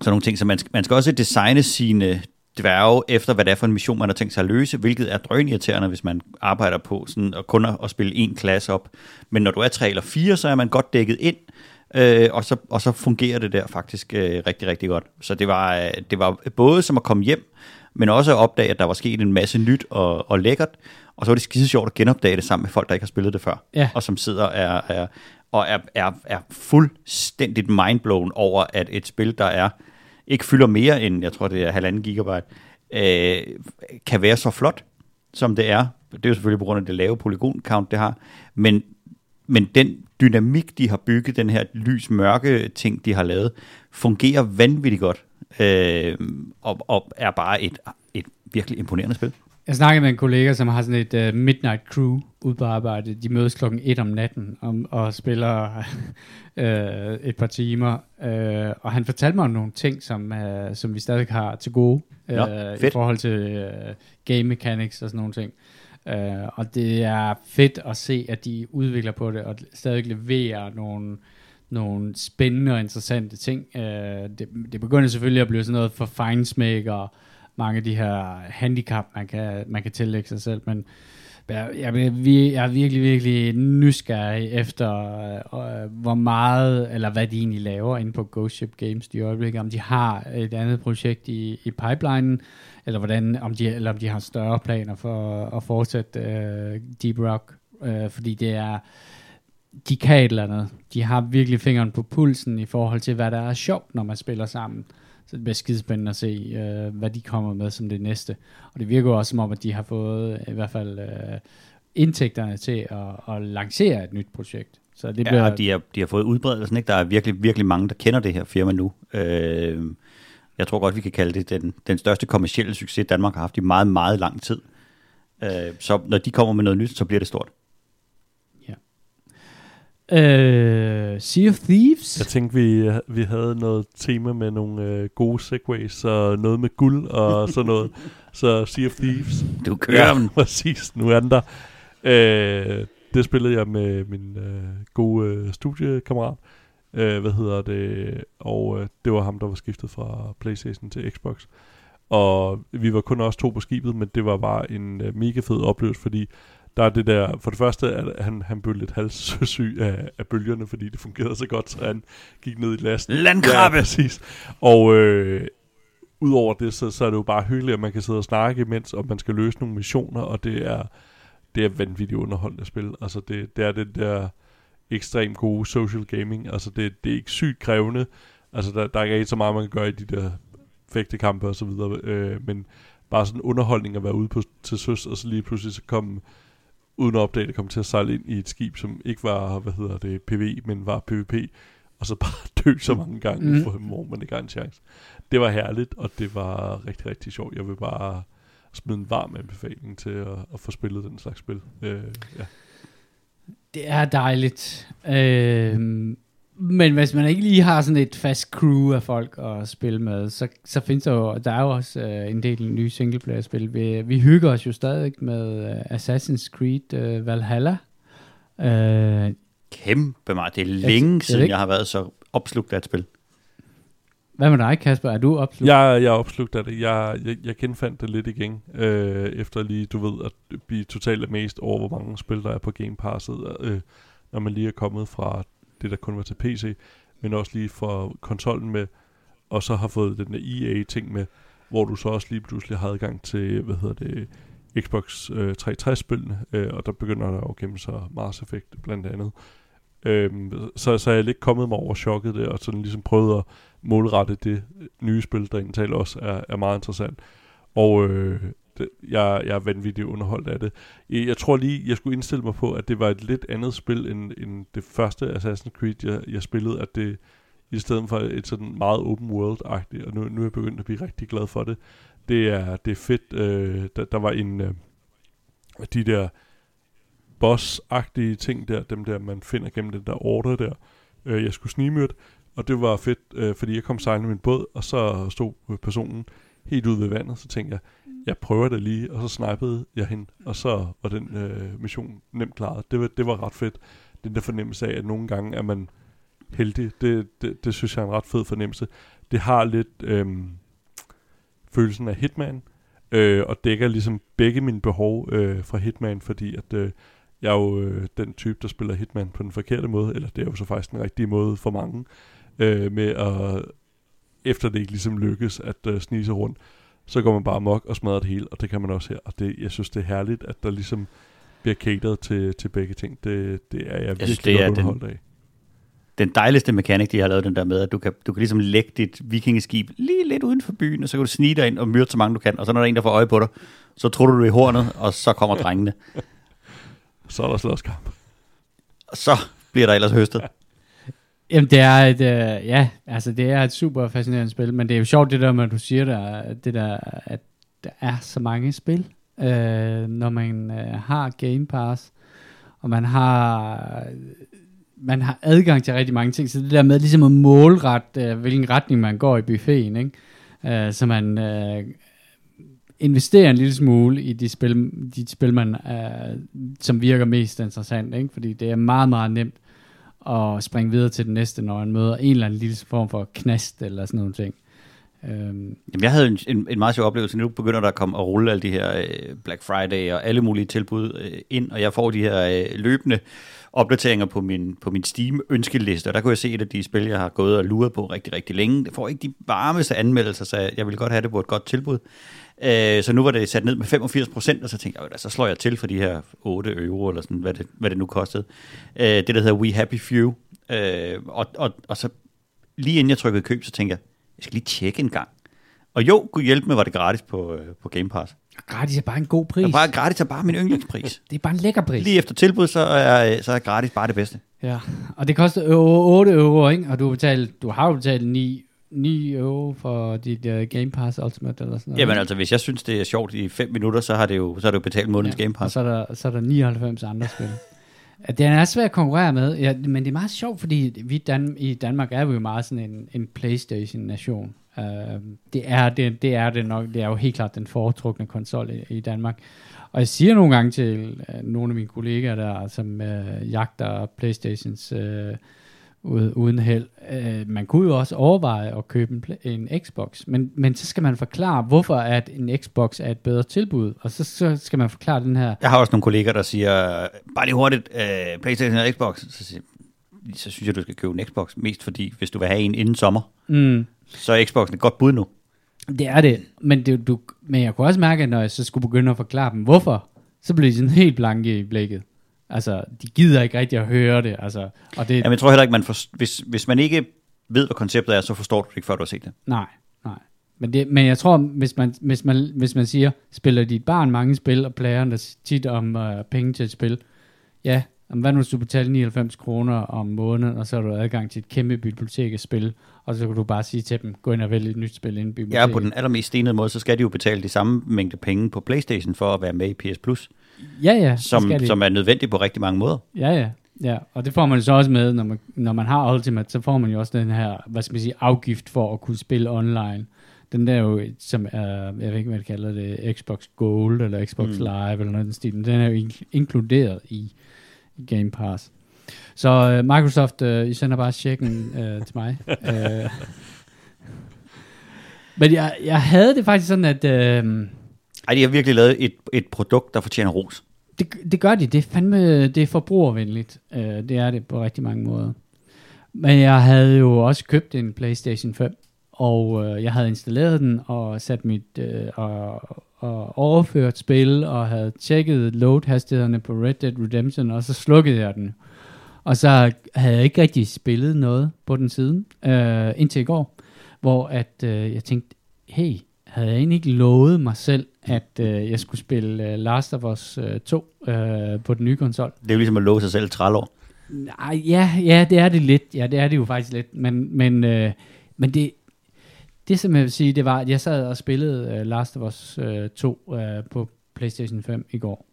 sådan nogle ting. Så man man skal også designe sine dværge efter, hvad det er for en mission, man har tænkt sig at løse, hvilket er drønirriterende, hvis man arbejder på sådan, at kun at, at spille en klasse op. Men når du er tre eller fire, så er man godt dækket ind, øh, og, så, og så fungerer det der faktisk øh, rigtig, rigtig godt. Så det var, øh, det var både som at komme hjem, men også at opdage, at der var sket en masse nyt og, og lækkert, og så var det skide sjovt at genopdage det sammen med folk, der ikke har spillet det før, Ja. og som sidder er, er, og er, er, er fuldstændigt mindblown over, at et spil, der er ikke fylder mere end, jeg tror det er halvanden gigabyte, øh, kan være så flot, som det er. Det er jo selvfølgelig på grund af det lave polygon-count, det har. Men, men den dynamik, de har bygget, den her lys-mørke ting, de har lavet, fungerer vanvittigt godt. Øh, og, og er bare et, et virkelig imponerende spil. Jeg snakkede med en kollega, som har sådan et uh, midnight crew ude på arbejde. De mødes klokken 1 om natten om, og spiller uh, et par timer. Uh, og han fortalte mig om nogle ting, som, uh, som vi stadig har til gode. Uh, Nå, I forhold til uh, game mechanics og sådan nogle ting. Uh, og det er fedt at se, at de udvikler på det og stadig leverer nogle, nogle spændende og interessante ting. Uh, det, det begynder selvfølgelig at blive sådan noget for fejnsmæk og mange af de her handicap, man kan, man kan tillægge sig selv, men jeg, jeg, jeg er virkelig, virkelig nysgerrig efter, øh, hvor meget, eller hvad de egentlig laver inde på Ghost Ship Games i øjeblikket, om de har et andet projekt i, i pipelinen, eller, hvordan, om de, eller om de har større planer for at fortsætte øh, Deep Rock, øh, fordi det er, de kan et eller andet. De har virkelig fingeren på pulsen i forhold til, hvad der er sjovt, når man spiller sammen. Så det bliver skidespændende at se, øh, hvad de kommer med som det næste. Og det virker også som om, at de har fået i hvert fald øh, indtægterne til at, at lancere et nyt projekt. Så det bliver... Ja, de har, de har fået udbredelsen. Ikke? Der er virkelig, virkelig mange, der kender det her firma nu. Øh, jeg tror godt, vi kan kalde det den, den største kommercielle succes, Danmark har haft i meget, meget lang tid. Øh, så når de kommer med noget nyt, så bliver det stort. Øh, sea of Thieves? Jeg tænkte, vi, vi havde noget tema med nogle øh, gode segways, så noget med guld og sådan noget. Så Sea of Thieves. Du kører ja, den. præcis. Nu er den der. Øh, det spillede jeg med min øh, gode øh, studiekammerat. Øh, hvad hedder det? Og øh, det var ham, der var skiftet fra Playstation til Xbox. Og vi var kun også to på skibet, men det var bare en øh, mega fed oplevelse, fordi der er det der, for det første, at han, han blev lidt halssyg af, af bølgerne, fordi det fungerede så godt, så han gik ned i lasten. Landkrabbe! Ja, præcis. Og øh, udover det, så, så er det jo bare hyggeligt, at man kan sidde og snakke imens, og man skal løse nogle missioner, og det er, det er vanvittigt underholdende spil. Altså det, det er det der ekstremt gode social gaming. Altså det, det er ikke sygt krævende. Altså der, der er ikke så meget, man kan gøre i de der fægtekampe og så videre. Øh, men bare sådan underholdning at være ude på, til søs, og så lige pludselig så komme uden at opdage, det kom til at sejle ind i et skib, som ikke var, hvad hedder det, PV, men var PvP, og så bare dø så mange gange, Mm. for, hvor man ikke har en chance. Det var herligt, og det var rigtig, rigtig sjovt. Jeg vil bare smide en varm anbefaling til at, at få spillet den slags spil. Øh, ja. Det er dejligt. Øh, men hvis man ikke lige har sådan et fast crew af folk at spille med, så, så findes der jo, der er jo også øh, en del nye singleplayer-spil. Vi, vi hygger os jo stadig med øh, Assassin's Creed øh, Valhalla. Øh, Kæmpe meget. Det er længe er siden, jeg har været så opslugt af et spil. Hvad med dig, Kasper? Er du opslugt? Jeg, jeg er opslugt af det. Jeg, jeg, jeg genfandt det lidt igen, øh, efter lige, du ved, at blive totalt amazed over, hvor mange spil, der er på Game Passet, øh, når man lige er kommet fra det, der kun var til PC, men også lige fra konsollen med, og så har fået den der EA-ting med, hvor du så også lige pludselig har adgang til, hvad hedder det, Xbox øh, 360-spillene, øh, og der begynder der at gemme sig Mars Effect blandt andet. Øhm, så, så er jeg lidt kommet mig over chokket der, og sådan ligesom prøvet at målrette det nye spil, der indtaler også er, er meget interessant. Og øh, det, jeg, jeg er vanvittigt underholdt af det. Jeg, tror lige, jeg skulle indstille mig på, at det var et lidt andet spil, end, end det første Assassin's Creed, jeg, jeg spillede, at det i stedet for et sådan meget open world-agtigt, og nu, nu er jeg begyndt at blive rigtig glad for det. Det er, det er fedt. Øh, der, der var en, øh, de der boss-agtige ting der, dem der, man finder gennem den der order der, øh, jeg skulle snimyrte, og det var fedt, øh, fordi jeg kom sejlende med en båd, og så stod personen helt ude ved vandet, så tænkte jeg, jeg prøver det lige, og så snipede jeg hende, og så var den øh, mission nemt klaret. Det var, det var ret fedt. Den der fornemmelse af, at nogle gange er man heldig, det, det, det synes jeg er en ret fed fornemmelse. Det har lidt øh, følelsen af Hitman, øh, og dækker ligesom begge mine behov øh, fra Hitman, fordi at øh, jeg er jo øh, den type, der spiller Hitman på den forkerte måde, eller det er jo så faktisk den rigtige måde for mange, øh, med at, efter det ikke ligesom lykkes at øh, snige sig rundt, så går man bare mok og smadrer det hele, og det kan man også her. Og det, jeg synes, det er herligt, at der ligesom bliver catered til, til begge ting. Det, det er jeg, jeg virkelig synes, det er underholdt af. Den dejligste mekanik, de har lavet den der med, at du kan, du kan ligesom lægge dit vikingeskib lige lidt uden for byen, og så kan du snige dig ind og myrde så mange du kan, og så når der er en, der får øje på dig, så tror du, du er i hornet, og så kommer drengene. så er der slåskamp. Og så bliver der ellers høstet. Jamen, det er et, øh, ja, altså det er et super fascinerende spil, men det er jo sjovt det der med, at du siger der, det der, at der er så mange spil, øh, når man øh, har Game Pass, og man har, man har adgang til rigtig mange ting, så det der med ligesom at målrette, øh, hvilken retning man går i buffeten, ikke? Øh, så man øh, investerer en lille smule i de spil, de spil man, øh, som virker mest interessant, ikke? fordi det er meget, meget nemt og springe videre til den næste, når han møder en eller anden lille form for knast eller sådan noget ting. Øhm. Jamen, jeg havde en, en, en meget sjov oplevelse. Nu begynder der at komme og rulle alle de her øh, Black Friday og alle mulige tilbud øh, ind, og jeg får de her øh, løbende opdateringer på min, på min Steam-ønskeliste, og der kunne jeg se et af de spil, jeg har gået og luret på rigtig, rigtig længe. Det får ikke de varmeste anmeldelser, så jeg vil godt have det på et godt tilbud. Øh, så nu var det sat ned med 85 procent, og så tænkte jeg, så slår jeg til for de her 8 euro, eller sådan, hvad det, hvad det nu kostede. Øh, det, der hedder We Happy Few. Øh, og, og, og så lige inden jeg trykkede køb, så tænkte jeg, jeg skal lige tjekke en gang. Og jo, kunne hjælpe med, var det gratis på, øh, på Game Pass. Gratis er bare en god pris. Og bare gratis er bare min yndlingspris. det er bare en lækker pris. Lige efter tilbud, så er, så er gratis bare det bedste. Ja, og det koster 8 euro, ikke? Og du, har betalt, du har jo betalt 9 9 euro for dit uh, Game Pass Ultimate eller sådan noget. Jamen altså, hvis jeg synes, det er sjovt i 5 minutter, så har det jo, så har det jo betalt månedens ja, Game Pass. Og så er der, så er der 99 andre spil. Den er svært at konkurrere med, ja, men det er meget sjovt, fordi vi Dan- i Danmark er vi jo meget sådan en, en Playstation-nation. Uh, det, er, det, det er det nok, det er jo helt klart den foretrukne konsol i, i Danmark. Og jeg siger nogle gange til uh, nogle af mine kollegaer der, som uh, jagter Playstations uh, uden held. Uh, man kunne jo også overveje at købe en, en Xbox, men, men så skal man forklare, hvorfor at en Xbox er et bedre tilbud, og så, så skal man forklare den her... Jeg har også nogle kolleger, der siger, bare lige hurtigt, uh, Playstation og Xbox, så, siger, så synes jeg, du skal købe en Xbox, mest fordi, hvis du vil have en inden sommer, mm. Så er Xboxen et godt bud nu. Det er det, men, det, du, men jeg kunne også mærke, at når jeg så skulle begynde at forklare dem, hvorfor, så blev de sådan helt blanke i blikket. Altså, de gider ikke rigtig at høre det. Altså, og det Jamen, jeg tror heller ikke, man for, hvis, hvis man ikke ved, hvad konceptet er, så forstår du det ikke, før du har set det. Nej, nej. Men, det, men jeg tror, hvis man, hvis, man, hvis man siger, spiller dit barn mange spil, og plærer tit om uh, penge til et spil, ja, hvad nu hvis du betaler 99 kroner om måneden, og så har du adgang til et kæmpe bibliotek af spil, og så kan du bare sige til dem, gå ind og vælge et nyt spil inden biblioteket. Ja, på den allermest stenede måde, så skal de jo betale de samme mængde penge på Playstation for at være med i PS Plus. Ja, ja. Som, som er nødvendigt på rigtig mange måder. Ja, ja. Ja, og det får man så også med, når man, når man har Ultimate, så får man jo også den her, hvad skal man sige, afgift for at kunne spille online. Den der jo, som er, jeg ved ikke, hvad det kalder det, Xbox Gold eller Xbox mm. Live eller noget den stil, den er jo inkluderet i Game Pass. Så uh, Microsoft, uh, I sender bare checken uh, til mig. uh, Men jeg, jeg havde det faktisk sådan, at... Øh, Ej, de har virkelig lavet et, et produkt, der fortjener ros. det, det gør de. Det er fandme det er forbrugervenligt. Øh, det er det på rigtig mange måder. Men jeg havde jo også købt en PlayStation 5, og øh, jeg havde installeret den og sat mit øh, og, og overført spil og havde tjekket load-hastighederne på Red Dead Redemption, og så slukkede jeg den. Og så havde jeg ikke rigtig spillet noget på den siden, øh, indtil i går, hvor at øh, jeg tænkte, hey, havde jeg egentlig ikke lovet mig selv, at øh, jeg skulle spille øh, Last of Us øh, 2 øh, på den nye konsol? Det er jo ligesom at love sig selv 30 år. Nej, ja, ja, det er det lidt. Ja, det er det jo faktisk lidt. Men, men, øh, men det, det som jeg vil sige, det var, at jeg sad og spillede uh, Last of Us uh, 2 uh, på PlayStation 5 i går.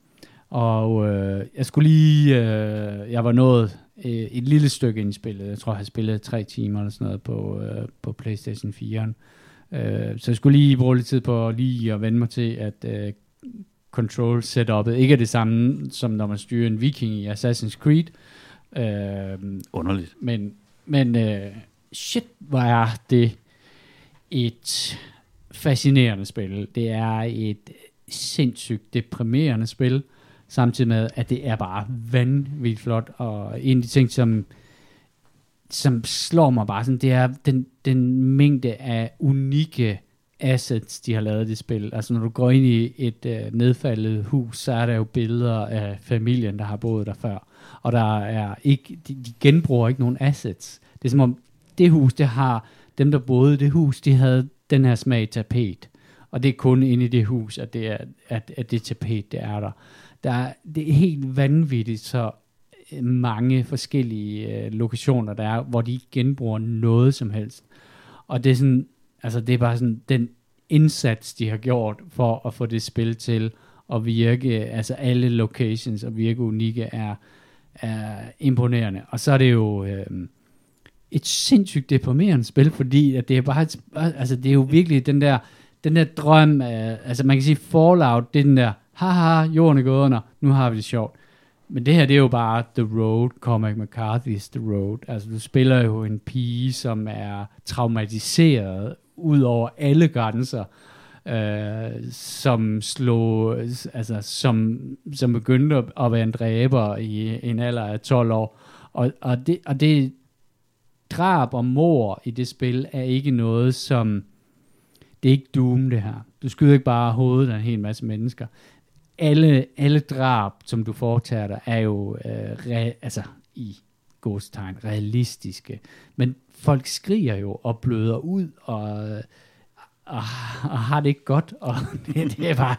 Og uh, jeg skulle lige, uh, jeg var nået uh, et lille stykke ind i spillet. Jeg tror, jeg har spillet tre timer eller sådan noget på, uh, på PlayStation 4. Uh, så jeg skulle lige bruge lidt tid på lige at vende mig til, at uh, control setup'et ikke er det samme, som når man styrer en viking i Assassin's Creed. Uh, Underligt. men, men øh, shit, hvor er det et fascinerende spil. Det er et sindssygt deprimerende spil, samtidig med, at det er bare vanvittigt flot. Og en af de ting, som, som slår mig bare sådan, det er den, den mængde af unikke assets, de har lavet i det spil. Altså når du går ind i et øh, nedfaldet hus, så er der jo billeder af familien, der har boet der før. Og der er ikke, de, de genbruger ikke nogen assets. Det er som om, det hus, det har, dem der boede i det hus, de havde den her smag tapet. Og det er kun inde i det hus, at det, er, at, at det tapet, det er der. der er, det er helt vanvittigt, så øh, mange forskellige øh, lokationer, der er, hvor de ikke genbruger noget som helst. Og det er sådan, altså det er bare sådan, den indsats, de har gjort for at få det spil til at virke, altså alle locations og virke unikke, er, er imponerende. Og så er det jo øh, et sindssygt deprimerende spil, fordi at det er bare, et, altså det er jo virkelig den der, den der drøm, af, altså man kan sige Fallout, det er den der, haha, jorden er gået under, nu har vi det sjovt. Men det her, det er jo bare The Road, Cormac McCarthy's The Road. Altså, du spiller jo en pige, som er traumatiseret ud over alle grænser, øh, som slog, altså, som, som begyndte at, at være en dræber i en alder af 12 år. Og, og, det, og det drab og mor i det spil er ikke noget, som, det er ikke Doom det her. Du skyder ikke bare hovedet af en hel masse mennesker alle, alle drab, som du foretager dig, er jo øh, re, altså, i godstegn realistiske. Men folk skriger jo og bløder ud og, øh, og, og har det ikke godt. Og det, det er bare,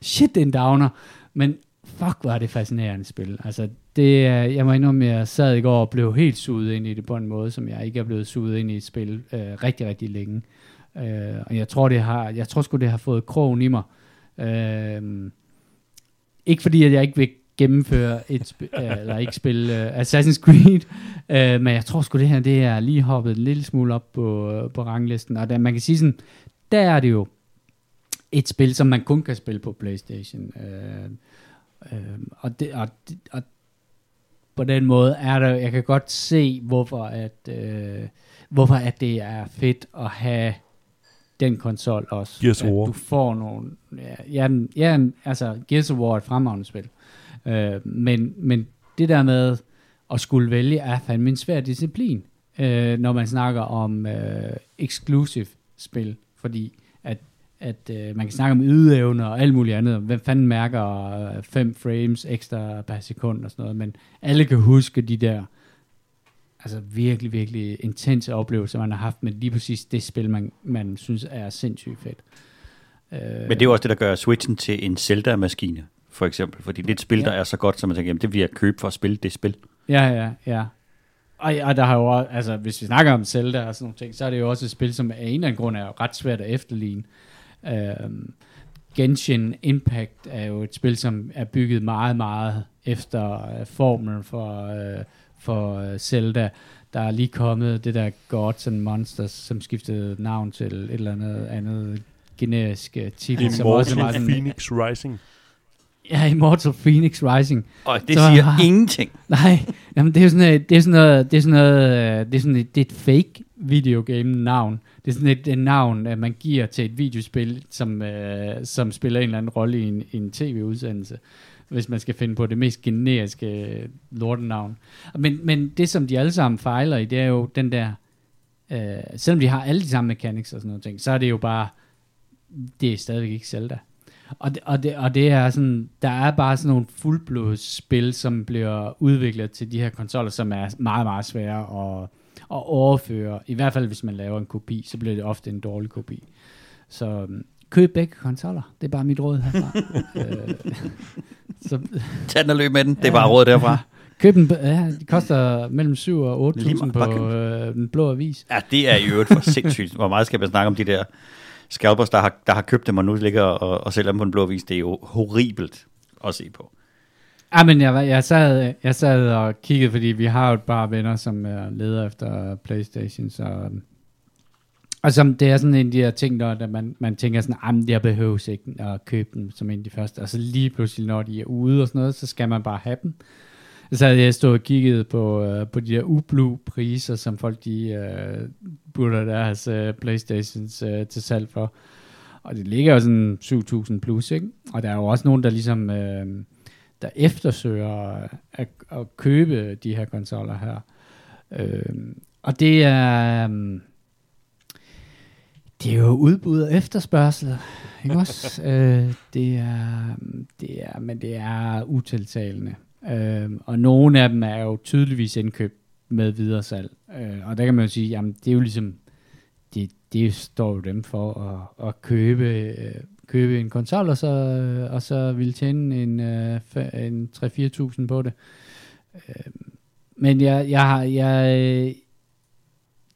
shit, det en downer. Men fuck, hvor er det fascinerende spil. Altså, det, øh, jeg må indrømme, at jeg sad i går og blev helt suget ind i det på en måde, som jeg ikke er blevet suget ind i et spil øh, rigtig, rigtig længe. Øh, og jeg tror, det har, jeg tror sgu, det har fået krogen i mig. Øh, ikke fordi, at jeg ikke vil gennemføre et spil, øh, eller ikke spille uh, Assassin's Creed, uh, men jeg tror sgu, det her, det er lige hoppet en lille smule op på, uh, på ranglisten, og der, man kan sige sådan, der er det jo et spil, som man kun kan spille på Playstation, uh, uh, og, det, og, og på den måde er der, jeg kan godt se, hvorfor at, uh, hvorfor at det er fedt at have den konsol også. Gears of War. Du får nogle... Ja, ja, ja altså Gears of War er et fremragende spil. Øh, men, men det der med at skulle vælge er fandme en svær disciplin, øh, når man snakker om øh, exclusive spil. Fordi at, øh, man kan snakke om ydeevne og alt muligt andet. Hvem fanden mærker 5 frames ekstra per sekund og sådan noget. Men alle kan huske de der altså virkelig, virkelig intense oplevelser, man har haft med lige præcis det spil, man, man synes er sindssygt fedt. Øh, Men det er jo også det, der gør Switchen til en Zelda-maskine, for eksempel. Fordi det er et spil, Ja. der er så godt, som man tænker, jamen, det vil jeg købe for at spille det spil. Ja, ja, ja. Og, og der har jo også, altså hvis vi snakker om Zelda og sådan nogle ting, så er det jo også et spil, som af en eller anden grund er ret svært at efterligne. Øhm, Genshin Impact er jo et spil, som er bygget meget, meget efter øh, formlen for, øh, for øh, Zelda. Der er lige kommet det der Gods and Monsters, som skiftede navn til et eller andet andet generisk øh, titel, som også var Immortal sådan, Phoenix Rising. ja, Immortal Phoenix Rising. Og det Så siger har- ingenting. Nej, jamen det er sådan noget, det er sådan noget, det er sådan noget, øh, det er sådan et, det er et fake videogame-navn. Det er sådan et, et navn, at man giver til et videospil, som, øh, som spiller en eller anden rolle i en, en tv-udsendelse, hvis man skal finde på det mest generiske øh, lortenavn. Men, men det, som de alle sammen fejler i, det er jo den der, øh, selvom de har alle de samme mechanics og sådan noget ting, så er det jo bare, det er stadigvæk ikke Zelda. Og det, og, det, og det er sådan, der er bare sådan nogle fuldblodsspil, som bliver udviklet til de her konsoller, som er meget, meget svære at, at overføre. I hvert fald, hvis man laver en kopi, så bliver det ofte en dårlig kopi. Så øhm, køb begge konsoller. Det er bare mit råd herfra. øh, så, Tag den og løb med den. Det er bare råd derfra. køb den, ja, det koster mellem 7 og 8.000 Lige på øh, den blå avis. Ja, det er i øvrigt for sindssygt. Hvor meget skal man snakke om de der scalpers, der har, der har købt dem og nu ligger og, og sælger dem på en blå vis. Det er jo horribelt at se på. Ja, men jeg, jeg, sad, jeg sad og kiggede, fordi vi har jo et par venner, som er leder efter Playstation, så... Øhm, og som, det er sådan en af de her ting, der, man, man tænker sådan, at jeg behøver ikke at købe dem som en af de første. Og så lige pludselig, når de er ude og sådan noget, så skal man bare have dem. Så havde jeg stået og kigget på, øh, på de der ublu priser, som folk de øh, putter deres øh, Playstations øh, til salg for. Og det ligger jo sådan 7.000 plus, ikke? Og der er jo også nogen, der ligesom... Øh, der eftersøger at, at købe de her konsoller her. Øhm, og det er... øhm, Det er jo udbud og efterspørgsel, ikke også? øh, det er, det er, men det er utiltalende. Øhm, og nogle af dem er jo tydeligvis indkøbt med videre salg. Øh, og der kan man jo sige, jamen det er jo ligesom, det, det står jo dem for at, at købe, øh, købe en konsol, og så, og så ville tjene en, øh, en 3-4.000 på det. Øh, men jeg, jeg, har, jeg,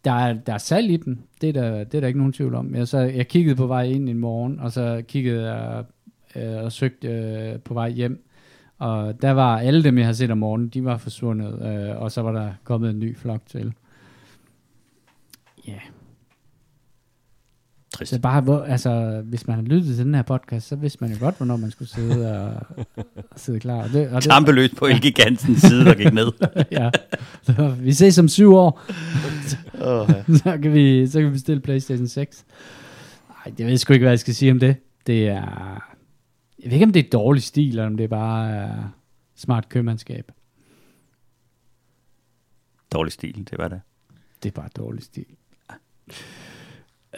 der, er, der er salg i dem, det er, der, det er der ikke nogen tvivl om. Jeg, så, jeg kiggede på vej ind en morgen, og så kiggede jeg øh, og søgte øh, på vej hjem, og der var alle dem, jeg havde set om morgenen, de var forsvundet, øh, og så var der kommet en ny flok til. Ja, yeah. Trist. så bare, hvor, altså, hvis man har lyttet til den her podcast, så vidste man jo godt, hvornår man skulle sidde og, og sidde klar. Og det, og Tampeløs på Elke Gansens side, der gik ned. ja. Så vi ses om syv år, Oh, så kan vi, så kan vi bestille Playstation 6. Ej, jeg ved sgu ikke, hvad jeg skal sige om det. Det er, jeg ved ikke, om det er dårlig stil, eller om det er bare uh, smart købmandskab. Dårlig stil, det var det. Det er bare dårlig stil.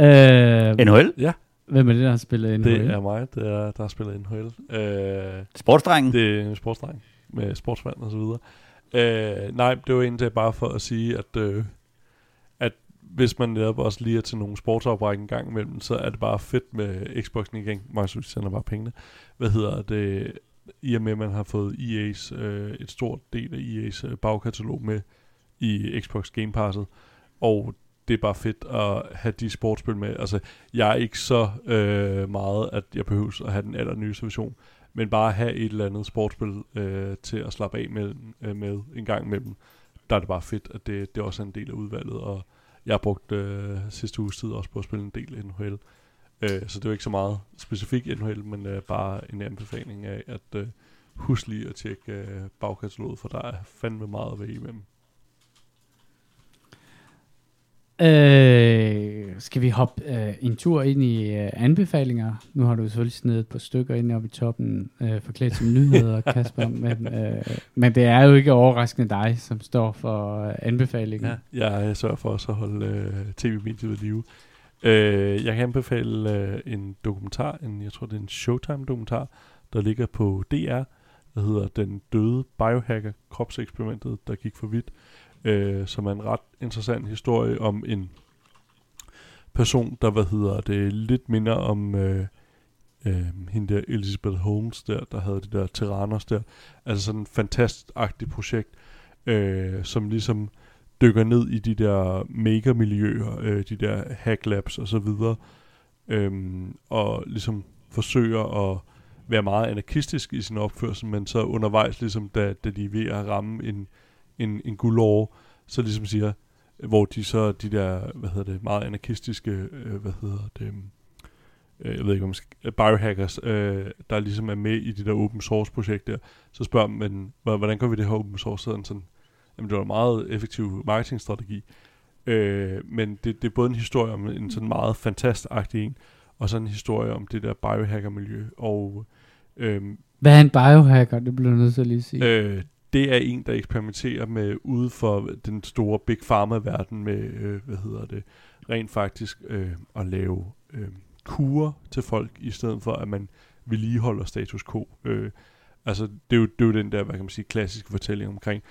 Øh, NHL? Ja, hvem er det, der har spillet NHL? det er mig, der, der har spillet NHL. Øh, Sportsdrengen? Det er en sportsdreng med sportsmand og så videre. Øh, nej, det var egentlig bare for at sige, at, øh, at hvis man netop også lige er til nogle sportsopræk en gang imellem, så er det bare fedt med Xboxen igen. Mange synes, de sender bare pengene. Hvad hedder det? I og med, at man har fået EA's, øh, et stort del af EA's øh, bagkatalog med i Xbox Game Passet. Og det er bare fedt at have de sportsspil med. Altså, jeg er ikke så øh, meget, at jeg behøver at have den allernyeste version men bare have et eller andet sportsspil øh, til at slappe af med, øh, med en gang imellem, der er det bare fedt, at det, det også er en del af udvalget, og jeg har brugt øh, sidste uges tid også på at spille en del NHL, øh, så det er ikke så meget specifik NHL, men øh, bare en anbefaling af, at øh, husk lige at tjekke øh, bagkataloget, for der er fandme meget at vælge imellem. Øh, skal vi hoppe øh, en tur ind i øh, anbefalinger? Nu har du selvfølgelig snedet et par stykker ind oppe i toppen, øh, forklædt som nyheder, Kasper. Men, øh, men det er jo ikke overraskende dig, som står for øh, anbefalingen. Ja, jeg sørger for også at holde øh, tv-mediet ved live. Øh, jeg kan anbefale øh, en dokumentar, en, jeg tror det er en Showtime-dokumentar, der ligger på DR, der hedder Den døde biohacker, kropseksperimentet, der gik for vidt, øh, som er en ret interessant historie om en person, der, hvad hedder det, lidt minder om øh, øh, hende der Elizabeth Holmes der, der havde det der Tyrannos der. Altså sådan et fantastisk projekt, øh, som ligesom dykker ned i de der mega-miljøer, øh, de der hack labs og så videre, øh, og ligesom forsøger at være meget anarkistisk i sin opførsel, men så undervejs, ligesom da, da de er ved at ramme en, en, en guldår, så ligesom siger, hvor de så, de der, hvad hedder det, meget anarkistiske, øh, hvad hedder det, øh, jeg ved ikke, om man skal, biohackers, øh, der ligesom er med i de der open source projekter, så spørger man, men hvordan gør vi det her open source? Sådan, sådan, jamen det var en meget effektiv marketingstrategi. Øh, men det, det er både en historie om en sådan meget fantastisk en, og så en historie om det der biohacker-miljø. Og øh, Hvad er en biohacker? Det bliver jeg nødt til at lige sige. øh, det er en, der eksperimenterer med ude for den store Big Pharma-verden med, øh, hvad hedder det, rent faktisk øh, at lave øh, kurer til folk, i stedet for at man vedligeholder status quo. Øh, altså, det er, jo, det er jo den der, hvad kan man sige, klassiske fortælling omkring,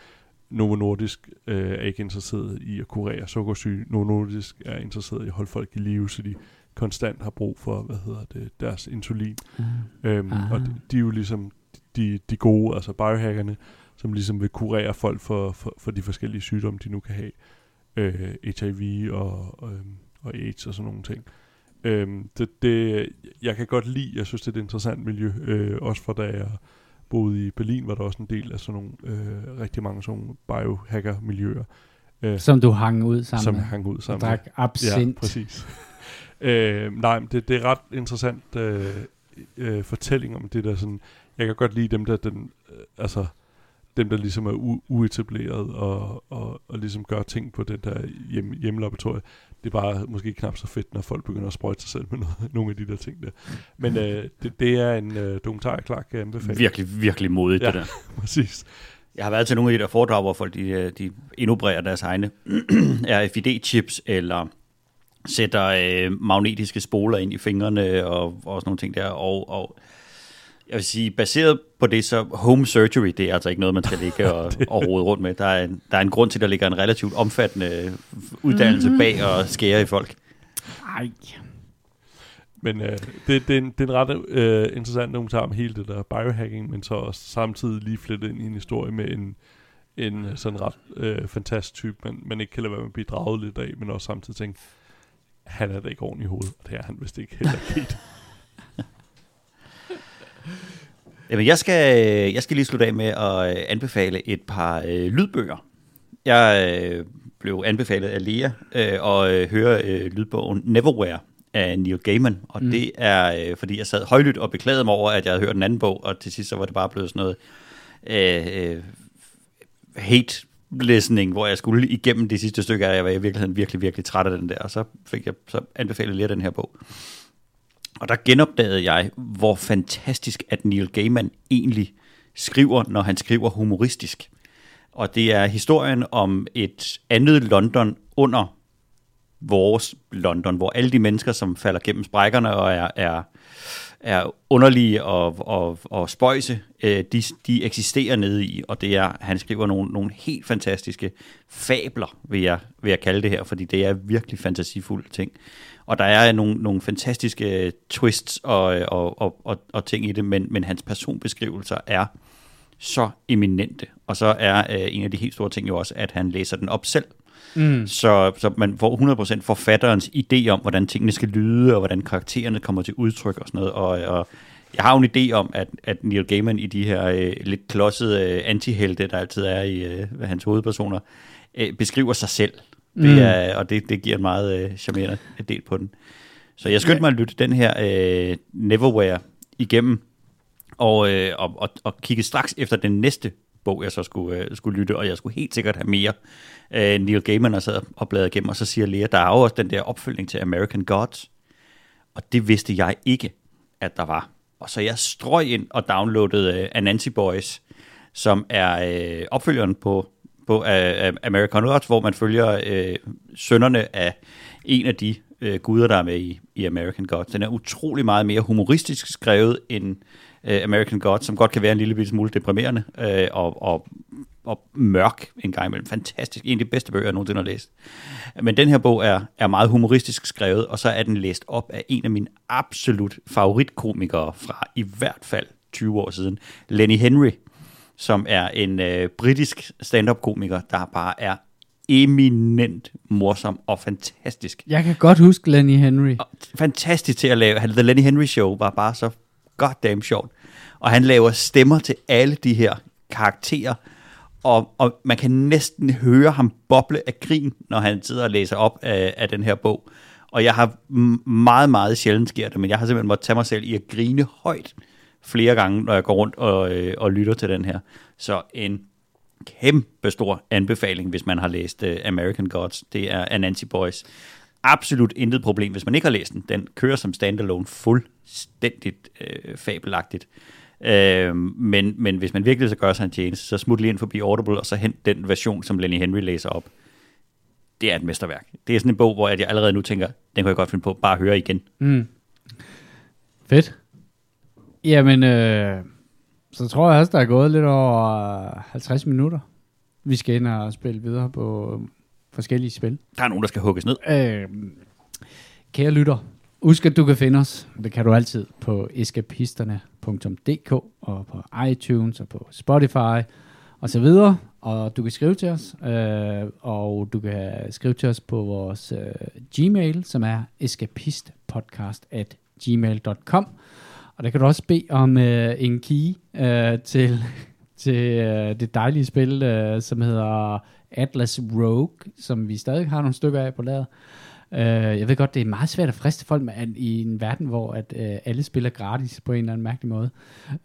Novo Nordisk øh, er ikke interesseret i at kurere sukkersyge. Novo Nordisk er interesseret i at holde folk i live, så de konstant har brug for, hvad hedder det, deres insulin. Mm. Øhm, Aha. og de, de er jo ligesom de, de gode, altså biohackerne, som ligesom vil kurere folk for, for, for de forskellige sygdomme, de nu kan have. Øh, HIV og, og, øhm, og AIDS og sådan nogle ting. Øhm, det, det, jeg kan godt lide, jeg synes, det er et interessant miljø, øh, også for da jeg boede i Berlin, var der også en del af sådan nogle, øh, rigtig mange sådan nogle biohacker-miljøer, øh, Som du hang ud sammen som med. hang ud sammen drak absint. Ja, præcis. øh, nej, men det, det er ret interessant øh, øh, fortælling om det der sådan, jeg kan godt lide dem der, den, øh, altså, dem der ligesom er u- uetableret og, og, og ligesom gør ting på det der hjem, hjemmelaboratorie. Det er bare måske knap så fedt, når folk begynder at sprøjte sig selv med noget, nogle af de der ting der. Men øh, det, det er en øh, dokumentar, jeg klart kan anbefale. Virkelig, virkelig modigt, ja. Ja. det der. Præcis. Jeg har været til nogle af de der foredrag, hvor folk de, øh, de indopererer deres egne RFID-chips, eller sætter øh, magnetiske spoler ind i fingrene, og, og sådan nogle ting der. Og, og jeg vil sige, baseret på det, så home surgery, det er altså ikke noget, man skal ligge og, og rode rundt med. Der er, en, der er en grund til, at der ligger en relativt omfattende uddannelse bag og skære i folk. Ej. Men øh, det, det, er en, det er en ret øh, interessant dokumentar om hele det der biohacking, men så også samtidig lige flettet ind i en historie med en, en øh, sådan ret øh, fantastisk type, man, man ikke kan lade være med at blive draget lidt af, men også samtidig tænke, han er da ikke ordentligt i hovedet, og det er han vist ikke heller helt. Jamen, jeg skal, jeg skal lige slutte af med at øh, anbefale et par øh, lydbøger. Jeg øh, blev anbefalet af Lea øh, at øh, høre øh, lydbogen Neverwhere af Neil Gaiman, og Mm. det er, øh, fordi jeg sad højlydt og beklagede mig over, at jeg havde hørt en anden bog, og til sidst så var det bare blevet sådan noget øh, øh, hate listening, hvor jeg skulle igennem de sidste stykker, og jeg var i virkeligheden virkelig, virkelig træt af den der, og så fik jeg så anbefalet Lea den her bog. Og der genopdagede jeg, hvor fantastisk, at Neil Gaiman egentlig skriver, når han skriver humoristisk. Og det er historien om et andet London under vores London, hvor alle de mennesker, som falder gennem sprækkerne og er, er, er underlige og, og, og spøjse, øh, de, de eksisterer nede i, og det er, han skriver nogle, nogle helt fantastiske fabler, vil jeg, vil jeg kalde det her, fordi det er virkelig fantasifulde ting. Og der er nogle, nogle fantastiske twists og, og, og, og, og ting i det, men, men hans personbeskrivelser er så eminente. Og så er øh, en af de helt store ting jo også, at han læser den op selv. Mm. Så, så man får 100% forfatterens idé om, hvordan tingene skal lyde, og hvordan karaktererne kommer til udtryk og sådan noget. Og, og jeg har jo en idé om, at, at Neil Gaiman i de her øh, lidt klodsede øh, antihelte, der altid er i øh, hans hovedpersoner, øh, beskriver sig selv. Mm. Det er, og det, det giver en meget øh, charmerende del på den. Så jeg skyndte mig at lytte den her øh, Neverwhere igennem, og, øh, og, og, og kigge straks efter den næste bog, jeg så skulle, øh, skulle lytte, og jeg skulle helt sikkert have mere øh, Neil Gaiman og sad og bladrede igennem, og så siger Lea, der er jo også den der opfølgning til American Gods, og det vidste jeg ikke, at der var. Og så jeg strøg ind og downloadede øh, Anansi Boys, som er øh, opfølgeren på, på af American Gods, hvor man følger øh, sønderne af en af de øh, guder, der er med i, i American Gods. Den er utrolig meget mere humoristisk skrevet end øh, American Gods, som godt kan være en lille smule deprimerende øh, og, og, og mørk en gang imellem. Fantastisk. En af de bedste bøger, jeg nogensinde har læst. Men den her bog er, er meget humoristisk skrevet, og så er den læst op af en af mine absolut favoritkomikere fra i hvert fald 20 år siden, Lenny Henry, som er en øh, britisk stand-up-komiker, der bare er eminent morsom og fantastisk. Jeg kan godt huske Lenny Henry. Og fantastisk til at lave. The Lenny Henry Show var bare så goddamn sjovt. Og han laver stemmer til alle de her karakterer, og, og man kan næsten høre ham boble af grin, når han sidder og læser op af, af den her bog. Og jeg har meget, meget sjældent sker det, men jeg har simpelthen måttet tage mig selv i at grine højt flere gange, når jeg går rundt og, øh, og lytter til den her. Så en kæmpe stor anbefaling, hvis man har læst øh, American Gods. Det er Anansi Boys. Absolut intet problem, hvis man ikke har læst den. Den kører som standalone fuldstændigt øh, fabelagtigt. Øh, men, men hvis man virkelig så gør sig en tjeneste, så smut lige ind forbi Audible, og så hent den version, som Lenny Henry læser op. Det er et mesterværk. Det er sådan en bog, hvor jeg allerede nu tænker, den kan jeg godt finde på bare at høre igen. Mm. Fedt. Jamen, øh, så tror jeg også, der er gået lidt over 50 minutter. Vi skal ind og spille videre på forskellige spil. Der er nogen, der skal hugges ned. Øh, kære lytter, husk at du kan finde os, det kan du altid, på eskapisterne.dk og på iTunes og på Spotify og så videre. Og du kan skrive til os, øh, og du kan skrive til os på vores øh, Gmail, som er escapistpodcast at gmail.com. Og der kan du også bede om øh, en key øh, til, til øh, det dejlige spil, øh, som hedder Atlas Rogue, som vi stadig har nogle stykker af på lager. Øh, jeg ved godt, det er meget svært at friste folk med, at, i en verden, hvor at, øh, alle spiller gratis på en eller anden mærkelig måde.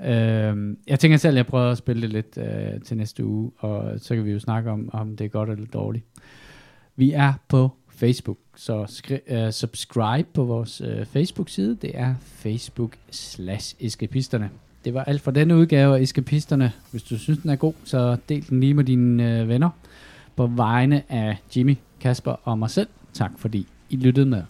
Øh, jeg tænker selv, at jeg prøver at spille det lidt øh, til næste uge, og så kan vi jo snakke om, om det er godt eller dårligt. Vi er på Facebook, så skri- uh, subscribe på vores uh, Facebook-side. Det er Facebook slash eskapisterne. Det var alt for denne udgave af Eskapisterne. Hvis du synes, den er god, så del den lige med dine uh, venner. På vegne af Jimmy, Kasper og mig selv, tak fordi I lyttede med.